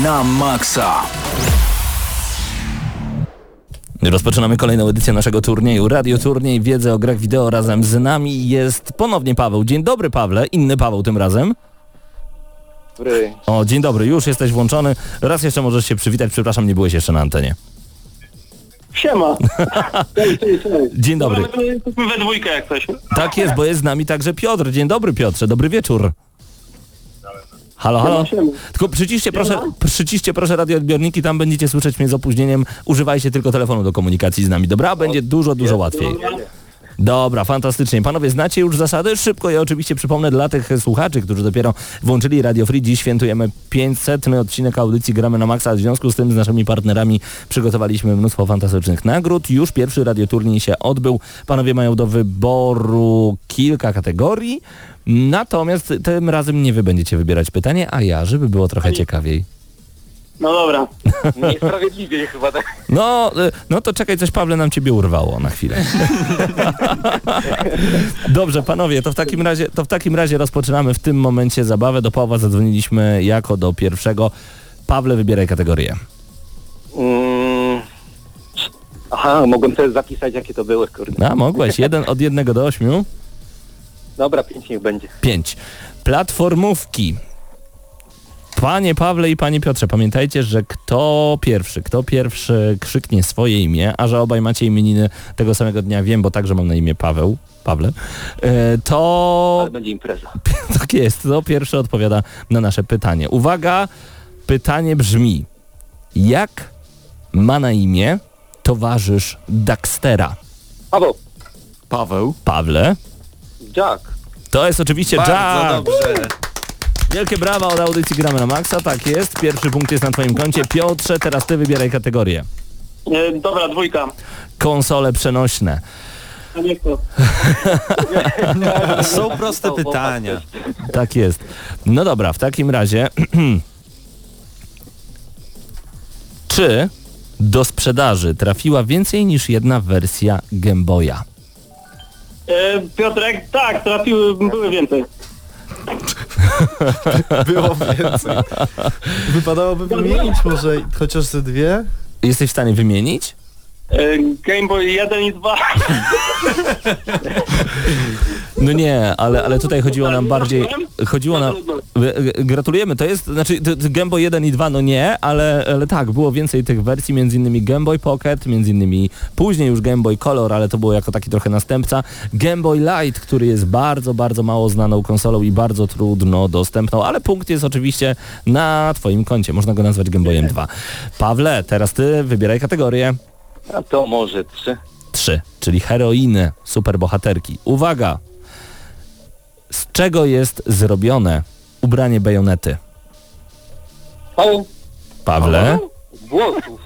Na maksa. Rozpoczynamy kolejną edycję naszego turnieju. Radio Turniej Wiedzę o grach wideo razem z nami jest ponownie Paweł. Dzień dobry Pawle, inny Paweł tym razem. Dobry. O, dzień dobry, już jesteś włączony. Raz jeszcze możesz się przywitać, przepraszam, nie byłeś jeszcze na antenie. Siema. Cześć, cześć, cześć. Dzień dobry. My Jesteśmy we dwójkę jak coś. Tak jest, bo jest z nami także Piotr. Dzień dobry Piotrze, dobry wieczór. Halo, halo. Tylko przyciście proszę, przyciście proszę radioodbiorniki, tam będziecie słyszeć mnie z opóźnieniem. Używajcie tylko telefonu do komunikacji z nami, dobra? Będzie dużo, dużo łatwiej. Dobra, fantastycznie. Panowie, znacie już zasady? Szybko je oczywiście przypomnę dla tych słuchaczy, którzy dopiero włączyli Radio Free. Dziś świętujemy 500 odcinek audycji Gramy na Maxa. W związku z tym z naszymi partnerami przygotowaliśmy mnóstwo fantastycznych nagród. Już pierwszy radioturniej się odbył. Panowie mają do wyboru kilka kategorii. Natomiast tym razem nie wy będziecie wybierać pytanie, a ja, żeby było trochę ciekawiej. No dobra. Niesprawiedliwie chyba tak. No, y, no to czekaj, coś Pawle nam ciebie urwało na chwilę. Dobrze, panowie, to w takim razie, to w takim razie rozpoczynamy w tym momencie zabawę. Do Pawła zadzwoniliśmy jako do pierwszego. Pawle, wybieraj kategorię. Mm. Aha, mogłem sobie zapisać jakie to były, kurde. A, mogłeś. Jeden od jednego do ośmiu. Dobra, pięć niech będzie. Pięć. Platformówki. Panie Pawle i panie Piotrze, pamiętajcie, że kto pierwszy, kto pierwszy krzyknie swoje imię, a że obaj macie imieniny tego samego dnia, wiem, bo także mam na imię Paweł, Pawle, e, to Ale będzie impreza. tak jest, to pierwszy odpowiada na nasze pytanie. Uwaga, pytanie brzmi, jak ma na imię towarzysz Daxtera? Paweł, Paweł. Pawle? Jack. To jest oczywiście Bardzo Jack. dobrze. Wielkie brawa od audycji Gramy na Maxa, tak jest. Pierwszy punkt jest na twoim koncie. Piotrze, teraz ty wybieraj kategorię. E, dobra, dwójka. Konsole przenośne. A nie to. Są proste pytania. Tak jest. No dobra, w takim razie... Czy do sprzedaży trafiła więcej niż jedna wersja Game Boya? E, Piotrek, tak, trafiły, były więcej. Było więcej. Wypadałoby wymienić może chociaż ze dwie? Jesteś w stanie wymienić? E, Game Boy 1 i 2. No nie, ale, ale tutaj chodziło nam bardziej... Chodziło nam... Gratulujemy, to jest, znaczy Game Boy 1 i 2 no nie, ale, ale tak, było więcej tych wersji, między innymi Game Boy Pocket, między innymi później już Game Boy Color, ale to było jako taki trochę następca. Game Boy Light, który jest bardzo, bardzo mało znaną konsolą i bardzo trudno dostępną, ale punkt jest oczywiście na twoim koncie, można go nazwać Game Boyem 2. Pawle, teraz ty wybieraj kategorię. A to może 3. 3, czyli heroiny, superbohaterki. Uwaga! Z czego jest zrobione ubranie bajonety? Paweł, Pawle? włosów.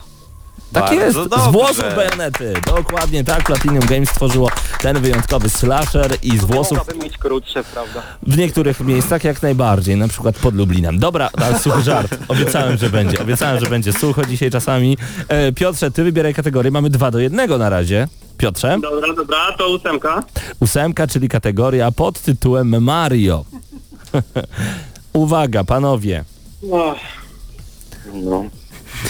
Tak Bardzo jest, dobrze. z włosów bajonety. Dokładnie tak, Platinum Games stworzyło ten wyjątkowy slasher i z włosów Mogłabym mieć krótsze, prawda? w niektórych miejscach jak najbardziej, na przykład pod Lublinem. Dobra, suchy żart. Obiecałem, że będzie. Obiecałem, że będzie sucho dzisiaj czasami. E, Piotrze, ty wybieraj kategorię. Mamy dwa do jednego na razie. Piotrze? Dobra, dobra, to ósemka. Ósemka, czyli kategoria pod tytułem Mario. Uwaga, panowie. No.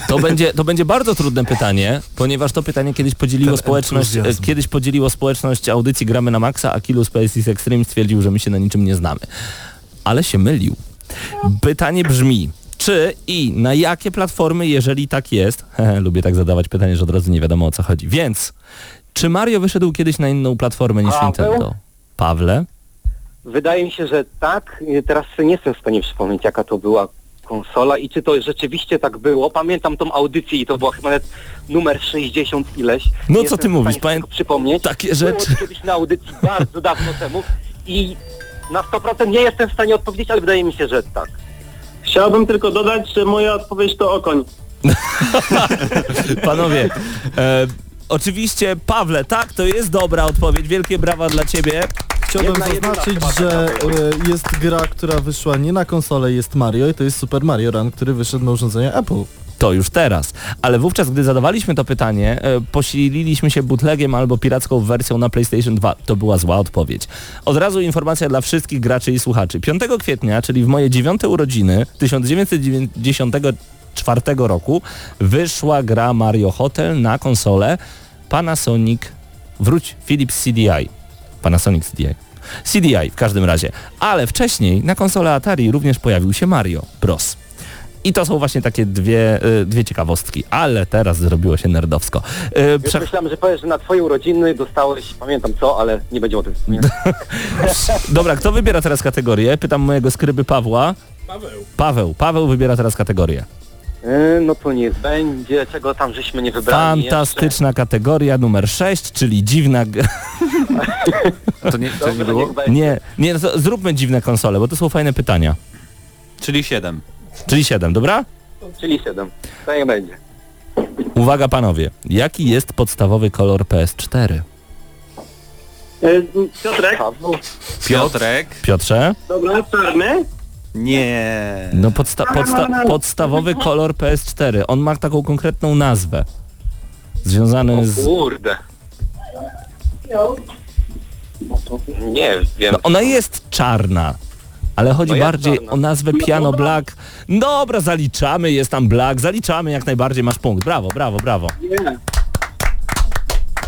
To będzie, to będzie bardzo trudne pytanie, ponieważ to pytanie kiedyś podzieliło Ten społeczność, entuzjazm. kiedyś podzieliło społeczność audycji Gramy na Maxa, a Kilo Spaces Extreme stwierdził, że my się na niczym nie znamy. Ale się mylił. Pytanie brzmi, czy i na jakie platformy, jeżeli tak jest, hehe, lubię tak zadawać pytanie, że od razu nie wiadomo o co chodzi, więc czy Mario wyszedł kiedyś na inną platformę niż Paweł? Nintendo? Pawle? Wydaje mi się, że tak. Teraz nie jestem w stanie przypomnieć, jaka to była konsola i czy to rzeczywiście tak było. Pamiętam tą audycję i to była chyba nawet numer 60 ileś. No Nie co ty mówisz? Pamię- przypomnieć. Takie Było rzeczy. to kiedyś na audycji bardzo dawno temu i na 100% nie jestem w stanie odpowiedzieć, ale wydaje mi się, że tak. Chciałbym tylko dodać, że moja odpowiedź to okoń. Panowie, e, oczywiście Pawle, tak, to jest dobra odpowiedź. Wielkie brawa dla ciebie. Chciałbym Jedna, zaznaczyć, chyba że e, jest gra, która wyszła nie na konsolę, jest Mario i to jest Super Mario Run, który wyszedł na urządzenia Apple. To już teraz. Ale wówczas, gdy zadawaliśmy to pytanie, e, posililiśmy się bootlegiem albo piracką wersją na PlayStation 2. To była zła odpowiedź. Od razu informacja dla wszystkich graczy i słuchaczy. 5 kwietnia, czyli w moje dziewiąte urodziny 1994 roku, wyszła gra Mario Hotel na konsolę Panasonic, wróć, Philips CDI. Panasonic CDI. CDI w każdym razie. Ale wcześniej na konsolę Atari również pojawił się Mario Bros. I to są właśnie takie dwie, y, dwie ciekawostki, ale teraz zrobiło się nerdowsko. Y, Już prze- myślałem, że powiesz, że na twoje urodziny dostałeś, pamiętam co, ale nie będziemy o tym wspominać. Dobra, kto wybiera teraz kategorię? Pytam mojego skryby Pawła. Paweł. Paweł. Paweł wybiera teraz kategorię. Yy, no to nie będzie, czego tam żeśmy nie wybrali Fantastyczna kategoria numer 6, czyli dziwna... To nie, jeszcze. to nie było? niech będzie. Nie, nie, no to zróbmy dziwne konsole, bo to są fajne pytania. Czyli 7. Czyli 7, dobra? Czyli 7. To nie będzie. Uwaga panowie, jaki jest podstawowy kolor PS4? E, Piotrek, Paweł. Piotrek. Piotrze? dobra, czarny. Nie. No podsta podsta podstawowy kolor PS4. On ma taką konkretną nazwę. Związany z... Kurde. Nie wiem. No ona jest czarna. Ale chodzi No bardziej czarna. o nazwę Piano Black. Dobra, zaliczamy, jest tam Black, zaliczamy jak najbardziej, masz punkt. Brawo, brawo, brawo.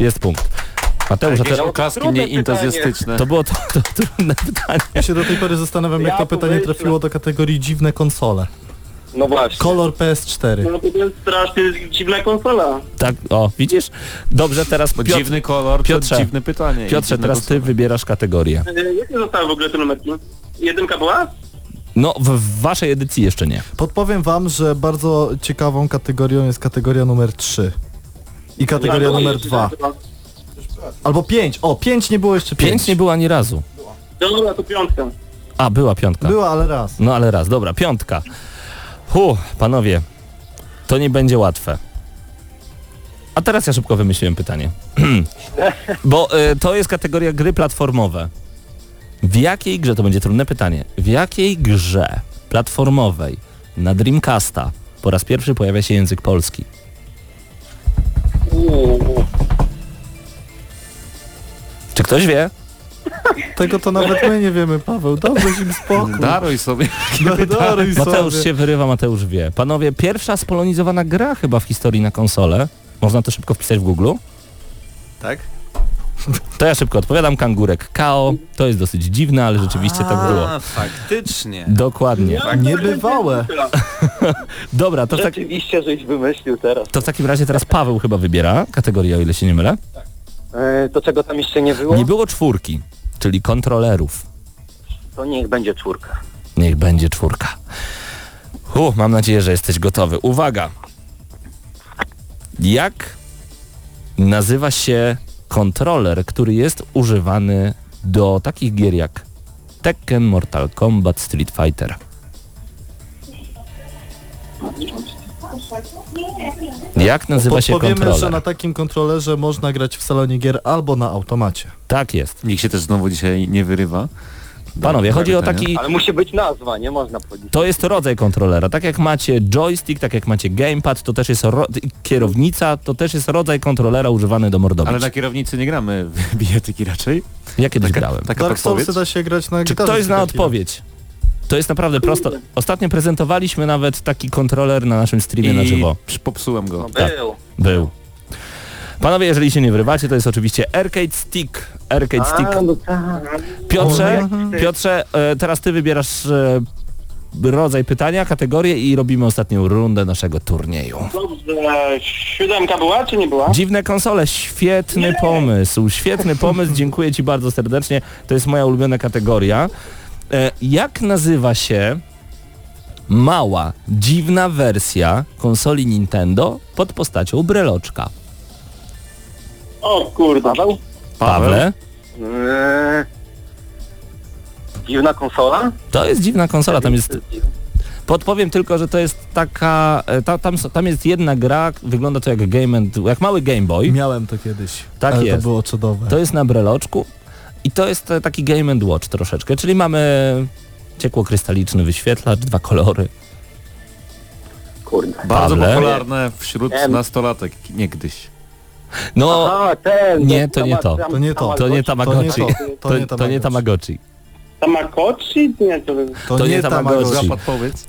Jest punkt. Mateusz, a te, oklaski mniej entuzjastyczne. to było to, to trudne pytanie. Ja się do tej pory zastanawiam, jak Ja to pytanie trafiło do kategorii dziwne konsole. No właśnie. Kolor PS4. No to jest strasznie dziwna konsola. Tak, o, widzisz? Dobrze, teraz Piotr, dziwny kolor, Piotrze, dziwne pytanie. Piotrze, teraz ty konsola. wybierasz kategorię. E, Jakie zostały w ogóle te numerki? Jedynka była? No, w, w waszej edycji jeszcze nie. Podpowiem wam, że bardzo ciekawą kategorią jest kategoria numer 3. I kategoria numer to 2. Albo 5. O, 5 nie było jeszcze 5. Pięć nie było ani razu. Dobra, to piątka. A, była piątka. Była, ale raz. No ale raz, dobra, piątka. Hu, panowie, to nie będzie łatwe. A teraz ja szybko wymyśliłem pytanie. Bo y, to jest kategoria gry platformowe. W jakiej grze, to będzie trudne pytanie, w jakiej grze platformowej na Dreamcasta po raz pierwszy pojawia się język polski? Uuu. Ktoś wie? Tego to nawet my nie wiemy, Paweł. Dałbyś im spokój. Daruj sobie. No, daruj Mateusz sobie. się wyrywa, Mateusz wie. Panowie, pierwsza spolonizowana gra chyba w historii na konsolę. Można to szybko wpisać w Google. Tak? To ja szybko odpowiadam, kangurek KO. To jest dosyć dziwne, ale rzeczywiście tak było. A, faktycznie. Dokładnie. Niebywałe. Dobra, to w, tak, Rzeczywiście, żeś wymyślił teraz. to w takim razie teraz Paweł chyba wybiera kategorię, o ile się nie mylę. E, to czego tam jeszcze nie było? Nie było czwórki, czyli kontrolerów. To niech będzie czwórka. Niech będzie czwórka. Hu, mam nadzieję, że jesteś gotowy. Uwaga! Jak nazywa się kontroler, który jest używany do takich gier jak Tekken, Mortal Kombat, Street Fighter? Jak nazywa się Podpowiemy, że kontroler? na takim kontrolerze można grać w salonie gier albo na automacie. Tak jest. Nikt się też znowu dzisiaj nie wyrywa. Panowie, chodzi o taki... Ale musi być nazwa, nie można powiedzieć. To jest rodzaj kontrolera. Tak jak macie joystick, tak jak macie gamepad, to też jest ro- kierownica, to też jest rodzaj kontrolera używany do mordobić. Ale na kierownicy nie gramy w bijatyki raczej. Ja kiedyś Taka, grałem. taka Dark? Soulsy da się grać na Czy ktoś zna odpowiedź? To jest naprawdę prosto. Ostatnio prezentowaliśmy nawet taki kontroler na naszym streamie na I żywo. przy- popsułem go. No Tak. był. Był. Panowie, jeżeli się nie wrywacie, to jest oczywiście Arcade Stick. Arcade Stick. Tak. Piotrze, Piotrze, e, teraz ty wybierasz e, rodzaj pytania, kategorię i robimy ostatnią rundę naszego turnieju. Dobrze, siódemka była czy nie była? Dziwne konsole, świetny pomysł, świetny pomysł, dziękuję Ci bardzo serdecznie, to jest moja ulubiona kategoria. E, jak nazywa się mała, dziwna wersja konsoli Nintendo pod postacią breloczka? O kurde. Paweł? Pawle? Eee, dziwna konsola? To jest dziwna konsola, tam jest... Podpowiem tylko, że to jest taka... e, Ta, tam, tam jest jedna gra, wygląda to jak Game and, jak mały Game Boy. Miałem to kiedyś. Tak ale jest. to było cudowne. To jest na breloczku i to jest e, taki Game and Watch troszeczkę, czyli mamy ciekłokrystaliczny wyświetlacz, dwa kolory. Kurde. Bardzo Pawle? popularne wśród Em. nastolatek niegdyś. No, Aha, ten. nie, to nie to. To nie to. to nie Tamagotchi. nie to. Nie to nie Tamagotchi. Tamagotchi? Nie, to... To, to nie nie Tamagotchi.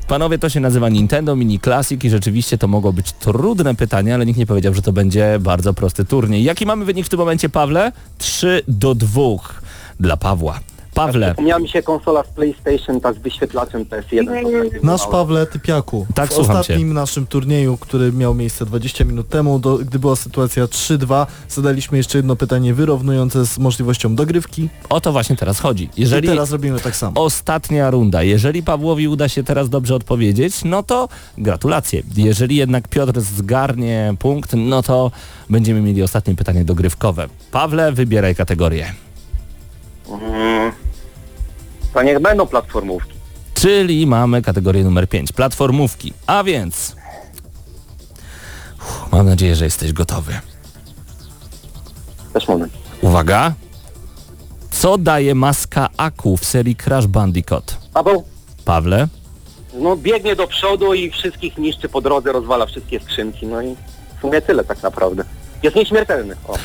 Panowie, to się nazywa Nintendo Mini Classic i rzeczywiście to mogło być trudne pytanie, ale nikt nie powiedział, że to będzie bardzo prosty turniej. Jaki mamy wynik w tym momencie, Pawle? 3 do 2 dla Pawła. Pawle, Przypomniała mi się konsola z PlayStation, ta z wyświetlaczem PS1. Nasz Pawle Typiaku. Tak, w słucham ostatnim naszym turnieju, który miał miejsce 20 minut temu, do, gdy była sytuacja 3-2, zadaliśmy jeszcze jedno pytanie wyrównujące z możliwością dogrywki. o to właśnie teraz chodzi. I Jeżeli teraz robimy tak samo. ostatnia runda, jeżeli Pawłowi uda się teraz dobrze odpowiedzieć, no to gratulacje. Jeżeli jednak Piotr zgarnie punkt, no to będziemy mieli ostatnie pytanie dogrywkowe. Pawle, wybieraj kategorię. Mm. To niech będą platformówki. Czyli mamy kategorię numer 5, platformówki. A więc... Uff, mam nadzieję, że jesteś gotowy. Też moment. Uwaga. Co daje maska Aku w serii Crash Bandicoot? Paweł? Pawle? No biegnie do przodu i wszystkich niszczy po drodze, rozwala wszystkie skrzynki, no i w sumie tyle tak naprawdę. Jest nieśmiertelny. O.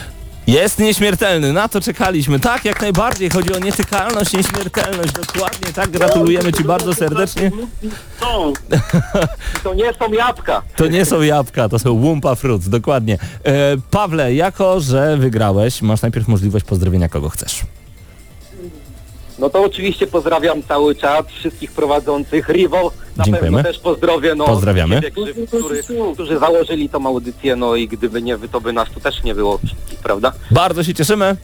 Jest nieśmiertelny, na to czekaliśmy. Tak, jak najbardziej. Chodzi o nietykalność, nieśmiertelność. Dokładnie tak. Gratulujemy Ci bardzo serdecznie. Są. To nie są jabłka. To nie są jabłka, to są Wumpa Fruits, dokładnie. E, Pawle, jako że wygrałeś, masz najpierw możliwość pozdrowienia kogo chcesz. No to oczywiście pozdrawiam cały czat, wszystkich prowadzących, Rivo na Dziękujemy. pewno też pozdrowię, no Pozdrawiamy. którzy, którzy, którzy założyli tą audycję, no i gdyby nie wy, to by nas tu też nie było wszystkich, prawda? Bardzo się cieszymy.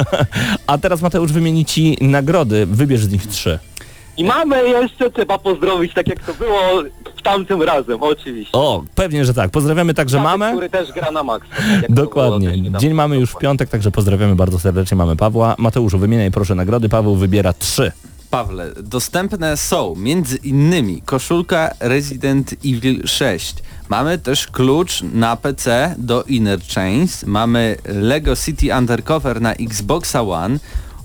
A teraz Mateusz wymieni Ci nagrody. Wybierz z nich trzy. I mamy jeszcze, trzeba pozdrowić, tak jak to było w tamtym razem, oczywiście. O, pewnie, że tak. Pozdrawiamy także Taty, mamę. Który też gra na maksa. tak Dokładnie. Dzień mamy już w piątek, także pozdrawiamy bardzo serdecznie mamy Pawła. Mateuszu, wymieniaj proszę nagrody. Paweł wybiera trzy. Pawle, dostępne są między innymi koszulka Resident Evil 6. Mamy też klucz na PC do Inner Chains. Mamy Lego City Undercover na Xboxa One.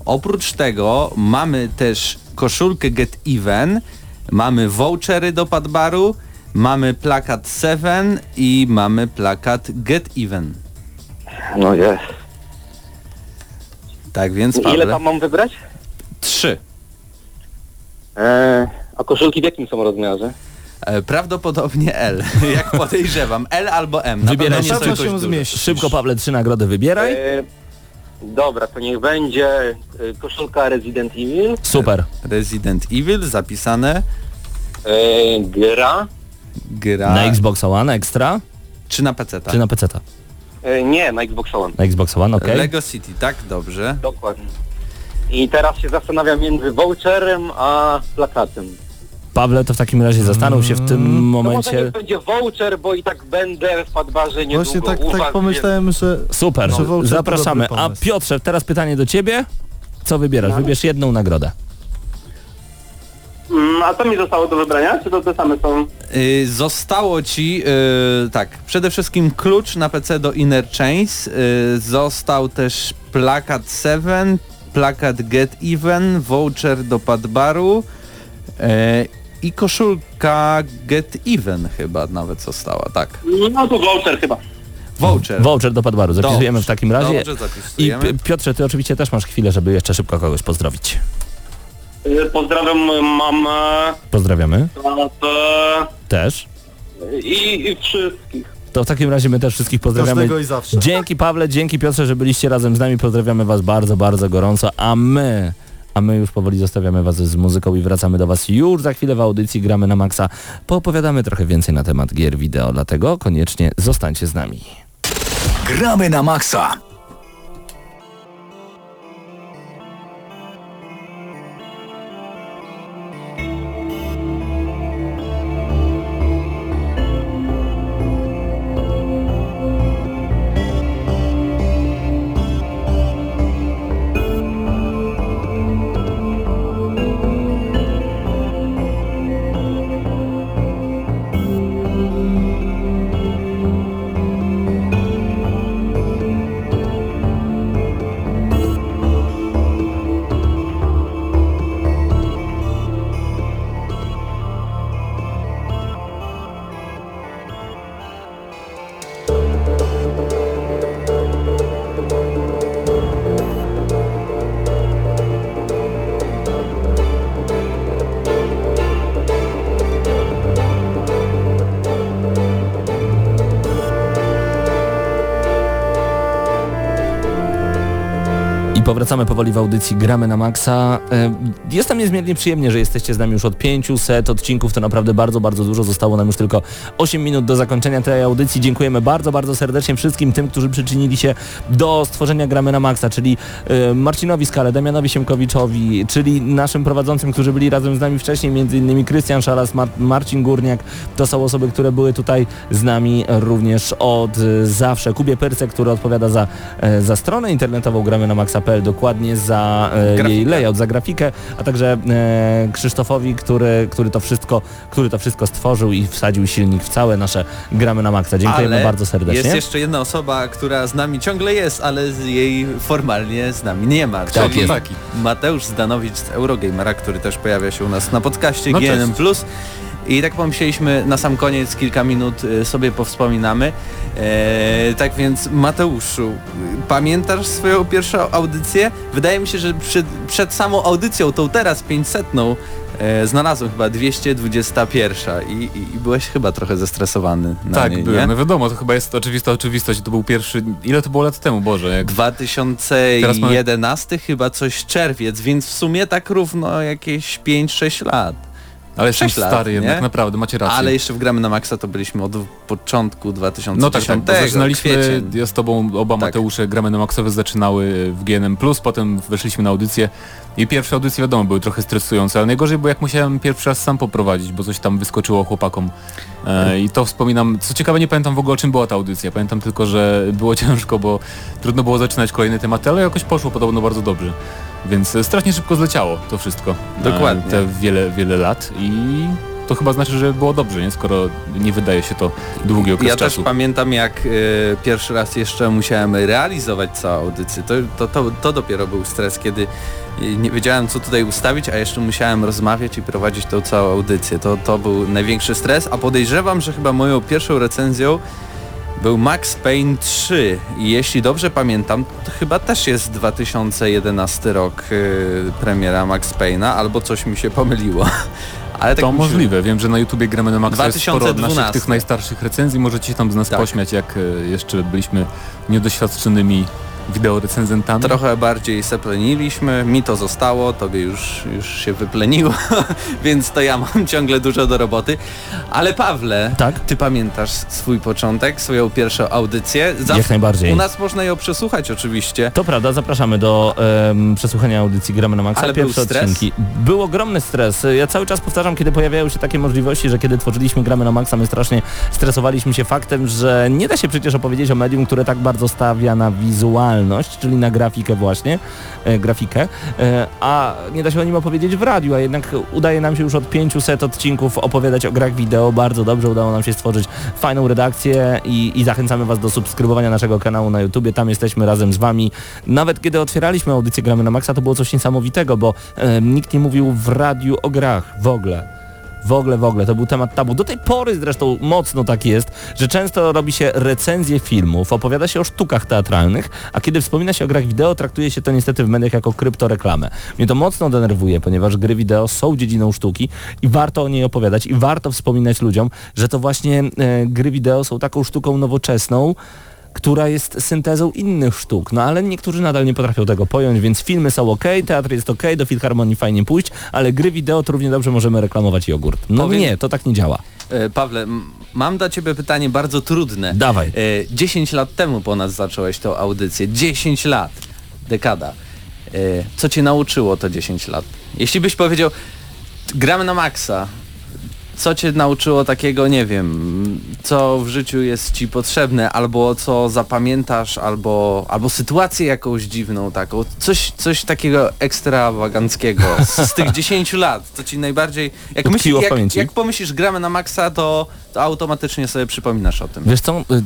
Oprócz tego mamy też koszulkę Get Even. Mamy vouchery do Padbaru. Mamy plakat Seven i mamy plakat Get Even. No jest. Tak więc Ile Pawle, tam mam wybrać? trzy. Eee, a koszulki w jakim są rozmiarze? E, Prawdopodobnie L, jak podejrzewam. L albo M. Na Wybieraj pewno nie Na są pewno jakoś się duże. zmieści. Szybko Pawle, trzy nagrody wybieraj. Eee, dobra, to niech będzie e, koszulka Resident Evil, Super. Resident Evil zapisane, eee, gra, gra... Na Xbox One Extra Czy na PC? czy na PC? eee, nie, na Xbox One, Na Xbox One, okej. Lego City, tak? Dobrze. dokładnie. I teraz się zastanawiam między voucherem a plakatem. Pawle, to w takim razie zastanów się w tym No może momencie. niech będzie voucher, bo i tak będę w Padbarze niedługo Właśnie tak, tak pomyślałem, że Super, to zapraszamy. A. Piotrze, teraz pytanie do Ciebie. Co wybierasz? Wybierz jedną nagrodę. Mm, a co mi zostało do wybrania? Czy to te same są? Y, zostało ci, y, tak, przede wszystkim klucz na PC do Inner Chains, y, został też plakat 7, plakat Get Even, voucher do Padbaru y, i koszulka Get Even chyba nawet została, tak. No to voucher chyba. Voucher. Voucher do Padbaru. Zapisujemy Dobrze, w takim razie. Dobrze, I zapisujemy. P- Piotrze, Ty oczywiście też masz chwilę, żeby jeszcze szybko kogoś pozdrowić. Y, Pozdrawiam moją mamę, Pozdrawiamy. tatę Też. i, i wszystkich. To w takim razie my też wszystkich pozdrawiamy. każdego i zawsze. Dzięki Pawle, dzięki Piotrze, że byliście razem z nami. Pozdrawiamy Was bardzo, bardzo gorąco. A my, a my już powoli zostawiamy Was z muzyką i wracamy do Was już za chwilę w audycji Gramy na Maxa. Poopowiadamy trochę więcej na temat gier wideo, dlatego koniecznie zostańcie z nami. Gramy na maksa. I powracamy powoli w audycji Gramy na Maxa. E, Jest nam niezmiernie przyjemnie, że jesteście z nami już od 500 odcinków. To naprawdę bardzo, bardzo dużo. Zostało nam już tylko 8 minut do zakończenia tej audycji. Dziękujemy bardzo, bardzo serdecznie wszystkim tym, którzy przyczynili się do stworzenia Gramy na Maxa, czyli e, Marcinowi Skale, Damianowi Siemkowiczowi, czyli naszym prowadzącym, którzy byli razem z nami wcześniej, między innymi Krystian Szalas, Mar Marcin Górniak. To są osoby, które były tutaj z nami również od e, zawsze. Kubie Perce, który odpowiada za, za stronę internetową gramy na maxa.pl dokładnie za e, jej Grafikę. layout, za grafikę, a także e, Krzysztofowi, który, który, to wszystko, który to wszystko stworzył i wsadził silnik w całe nasze gramy na maksa. Dziękujemy Ale bardzo serdecznie. Jest jeszcze jedna osoba, która z nami ciągle jest, ale z jej formalnie z nami nie ma. Tak czyli jest. Mateusz Zdanowicz z Eurogamera, który też pojawia się u nas na podcaście No GNM+. I tak pomyśleliśmy na sam koniec kilka minut y, sobie powspominamy. E, tak więc Mateuszu, pamiętasz swoją pierwszą audycję? Wydaje mi się, że przed, przed samą audycją, tą teraz 500 e, znalazłem chyba 221 i, i, i byłeś chyba trochę zestresowany na Tak, niej, byłem. No wiadomo, to chyba jest oczywista oczywistość. To był pierwszy... Ile to było lat temu, Boże? Jak... 2011 chyba coś czerwiec, więc w sumie tak równo jakieś 5-6 lat. Ale jestem lat, stary nie? jednak, naprawdę, macie rację. Ale jeszcze w gramy na maksa to byliśmy od początku 2010. No tak, tak, bo zaczynaliśmy, kwiecień. ja z tobą, oba Tak. Mateusze, gramy na maksowe zaczynały w GNM+, potem weszliśmy na audycję i pierwsze audycje wiadomo były trochę stresujące, ale najgorzej było jak musiałem pierwszy raz sam poprowadzić, bo coś tam wyskoczyło chłopakom e, i to wspominam, co ciekawe nie pamiętam w ogóle o czym była ta audycja, pamiętam tylko, że było ciężko, bo trudno było zaczynać kolejne tematy, ale jakoś poszło podobno bardzo dobrze. Więc e, strasznie szybko zleciało to wszystko. Dokładnie. E, Te wiele, wiele lat i to chyba znaczy, że było dobrze, nie? Skoro nie wydaje się to długi okres Ja też czasu. pamiętam jak e, pierwszy raz jeszcze musiałem realizować całą audycję. To, to, to, to dopiero był stres, kiedy nie wiedziałem co tutaj ustawić, a jeszcze musiałem rozmawiać i prowadzić tą całą audycję. To, to był największy stres, a podejrzewam, że chyba moją pierwszą recenzją był Max Payne 3 i jeśli dobrze pamiętam, to chyba też jest 2011 rok e, premiera Max Payne'a, albo coś mi się pomyliło. Ale tak to możliwe. Wiem, że na YouTubie gramy na Maxa jest sporo 2012. naszych tych najstarszych recenzji. Możecie się tam z nas Tak. pośmiać, jak e, jeszcze byliśmy niedoświadczonymi wideorecenzentami. Trochę bardziej sepleniliśmy, mi to zostało, tobie już, już się wypleniło, więc to ja mam ciągle dużo do roboty. Ale Pawle, Tak? ty pamiętasz swój początek, swoją pierwszą audycję? Zawsze- Jak najbardziej. U nas można ją przesłuchać oczywiście. To prawda, zapraszamy do em, przesłuchania audycji Gramy na Maxa. Ale był Pierwsze stres? odcinki. Był ogromny stres. Ja cały czas powtarzam, kiedy pojawiają się takie możliwości, że kiedy tworzyliśmy Gramy na Maxa, my strasznie stresowaliśmy się faktem, że nie da się przecież opowiedzieć o medium, które tak bardzo stawia na czyli na grafikę właśnie, e, grafikę, e, a nie da się o nim opowiedzieć w radiu, a jednak udaje nam się już od 500 odcinków opowiadać o grach wideo. Bardzo dobrze udało nam się stworzyć fajną redakcję i, i zachęcamy Was do subskrybowania naszego kanału na YouTubie. Tam jesteśmy razem z Wami. Nawet kiedy otwieraliśmy audycję Gramy na Maxa, to było coś niesamowitego, bo e, nikt nie mówił w radiu o grach w ogóle. W ogóle, w ogóle, to był temat tabu. Do tej pory zresztą mocno tak jest, że często robi się recenzje filmów, opowiada się o sztukach teatralnych, a kiedy wspomina się o grach wideo, traktuje się to niestety w mediach jako kryptoreklamę. Mnie to mocno denerwuje, ponieważ gry wideo są dziedziną sztuki i warto o niej opowiadać i warto wspominać ludziom, że to właśnie e, gry wideo są taką sztuką nowoczesną, która jest syntezą innych sztuk, no ale niektórzy nadal nie potrafią tego pojąć, więc filmy są ok, teatr jest ok, do Filharmonii fajnie pójść, ale gry wideo to równie dobrze możemy reklamować jogurt. No Powiem- nie, to tak nie działa. E, Pawle, mam dla ciebie pytanie bardzo trudne. Dawaj. E, 10 lat temu ponad zacząłeś tą audycję. 10 lat. Dekada. E, co cię nauczyło to 10 lat? Jeśli byś powiedział, gramy na maksa, co cię nauczyło takiego, nie wiem, co w życiu jest ci potrzebne, albo co zapamiętasz, albo, albo sytuację jakąś dziwną taką, coś, coś takiego ekstrawaganckiego z, z tych 10 lat, co ci najbardziej, jak, jak, jak pomyślisz gramy na maksa, to automatycznie sobie przypominasz o tym. Wiesz co, y,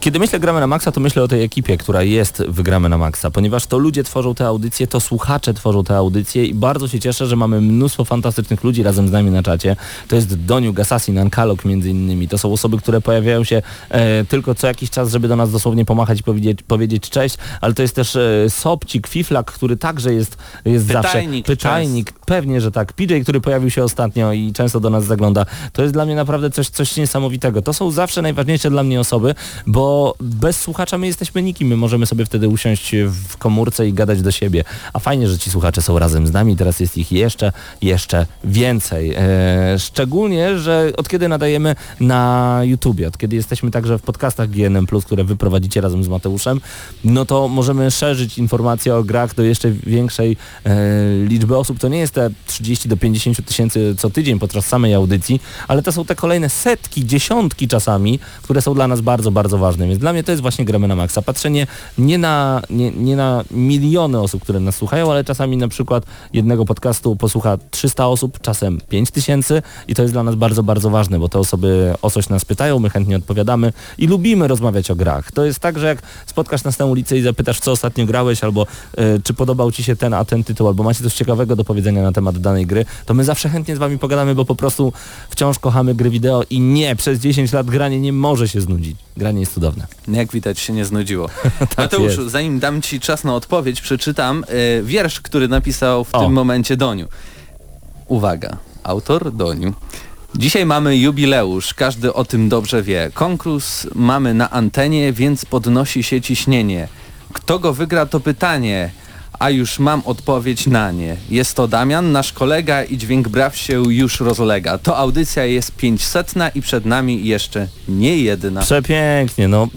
kiedy myślę gramy na maksa, to myślę o tej ekipie, która jest w gramy na maksa, ponieważ to ludzie tworzą te audycje, to słuchacze tworzą te audycje i bardzo się cieszę, że mamy mnóstwo fantastycznych ludzi razem z nami na czacie. To jest Doniuk, Assassin, Ankalog między innymi. To są osoby, które pojawiają się e, tylko co jakiś czas, żeby do nas dosłownie pomachać i powiedzieć, powiedzieć cześć, ale to jest też e, Sobcik, Fiflak, który także jest, jest Pytajnik zawsze. Pytajnik, pewnie, że tak. PJ, który pojawił się ostatnio i często do nas zagląda. To jest dla mnie naprawdę coś, coś niesamowitego. To są zawsze najważniejsze dla mnie osoby, bo bez słuchacza my jesteśmy nikim. My możemy sobie wtedy usiąść w komórce i gadać do siebie. A fajnie, że ci słuchacze są razem z nami. Teraz jest ich jeszcze, jeszcze więcej. E, szczególnie że od kiedy nadajemy na YouTubie, od kiedy jesteśmy także w podcastach GNM+, które wy prowadzicie razem z Mateuszem, no to możemy szerzyć informacje o grach do jeszcze większej e, liczby osób. To nie jest te 30 do 50 tysięcy co tydzień podczas samej audycji, ale to są te kolejne setki, dziesiątki czasami, które są dla nas bardzo, bardzo ważne. Więc dla mnie to jest właśnie gramy na maksa. Patrzenie nie na, nie, nie na miliony osób, które nas słuchają, ale czasami na przykład jednego podcastu posłucha 300 osób, czasem 5 tysięcy i to jest dla nas bardzo, bardzo ważne, bo te osoby o coś nas pytają, my chętnie odpowiadamy i lubimy rozmawiać o grach. To jest tak, że jak spotkasz nas na ulicy i zapytasz, co ostatnio grałeś, albo y, czy podobał ci się ten, a ten tytuł, albo macie coś ciekawego do powiedzenia na temat danej gry, to my zawsze chętnie z wami pogadamy, bo po prostu wciąż kochamy gry wideo i nie, przez 10 lat granie nie może się znudzić. Granie jest cudowne. Jak widać się nie znudziło. Tak Mateuszu, jest. zanim dam Ci czas na odpowiedź, przeczytam y, wiersz, który napisał w O. tym momencie Doniu. Uwaga, autor Doniu. Dzisiaj mamy jubileusz, każdy o tym dobrze wie. Konkurs mamy na antenie, więc podnosi się ciśnienie. Kto go wygra to pytanie, a już mam odpowiedź na nie. Jest to Damian, nasz kolega i dźwięk braw się już rozlega. To audycja jest 500 i przed nami jeszcze nie jedna. Przepięknie, no.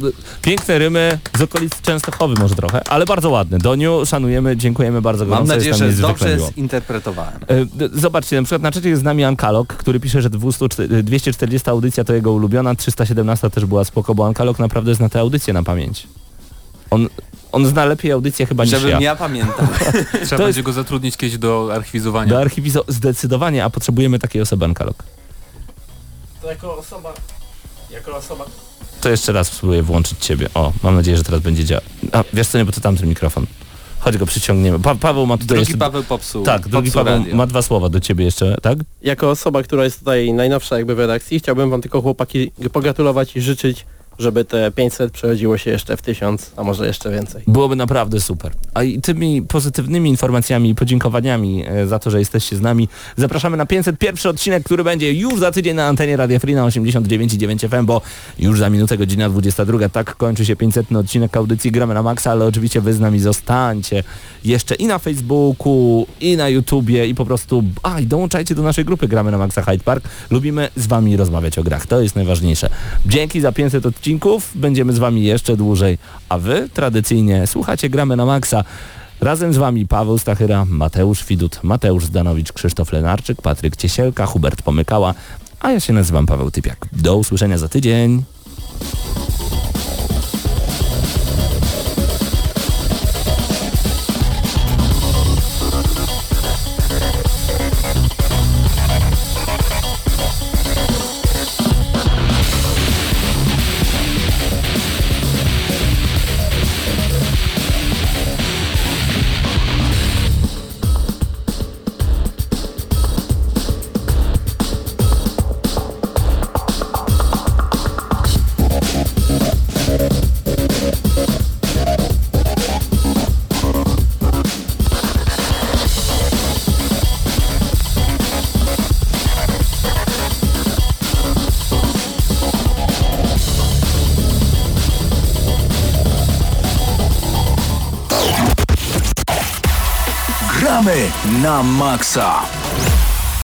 Piękne rymy z okolic Częstochowy może trochę, ale bardzo ładne. Doniu, szanujemy, dziękujemy bardzo Mam gorąco. nadzieję, jest nam że dobrze zinterpretowałem. E, Zobaczcie, na przykład na czacie jest z nami Ankalog, który pisze, że 200, 240 audycja to jego ulubiona, 317 też była spoko, bo Ankalog naprawdę zna te audycje na pamięć. On, on zna lepiej audycję chyba niż Żebym ja. ja pamiętał. Trzeba To będzie jest- go zatrudnić kiedyś do archiwizowania. Do archiwizo zdecydowanie, a potrzebujemy takiej osoby Ankalog. To jako osoba... Jako osoba... To jeszcze raz spróbuję włączyć ciebie. O, mam nadzieję, że teraz będzie działać. A, wiesz co, nie, bo to tamten mikrofon. Chodź go przyciągniemy. Pa Paweł ma tutaj Drugi jeszcze... Paweł popsuł. Tak, drugi popsuł Paweł radio. ma dwa słowa do ciebie jeszcze, tak? Jako osoba, która jest tutaj najnowsza jakby w redakcji, chciałbym wam tylko chłopaki pogratulować i życzyć, żeby te 500 przerodziło się jeszcze w 1000, a może jeszcze więcej. Byłoby naprawdę super. A i tymi pozytywnymi informacjami i podziękowaniami e, za to, że jesteście z nami, zapraszamy na 501 odcinek, który będzie już za tydzień na antenie Radia Free na 89,9 FM, bo już za minutę godzina 22. Tak kończy się 500 odcinek audycji Gramy na Maxa, ale oczywiście wy z nami zostańcie jeszcze i na Facebooku, i na YouTubie, i po prostu, a i dołączajcie do naszej grupy Gramy na Maxa Hyde Park. Lubimy z wami rozmawiać o grach, to jest najważniejsze. Dzięki za 500 odcinków, będziemy z wami jeszcze dłużej, a wy tradycyjnie słuchacie Gramy na Maxa. Razem z wami Paweł Stachyra, Mateusz Widut, Mateusz Zdanowicz, Krzysztof Lenarczyk, Patryk Ciesielka, Hubert Pomykała, a ja się nazywam Paweł Typiak. Do usłyszenia za tydzień. Gramy na maksa.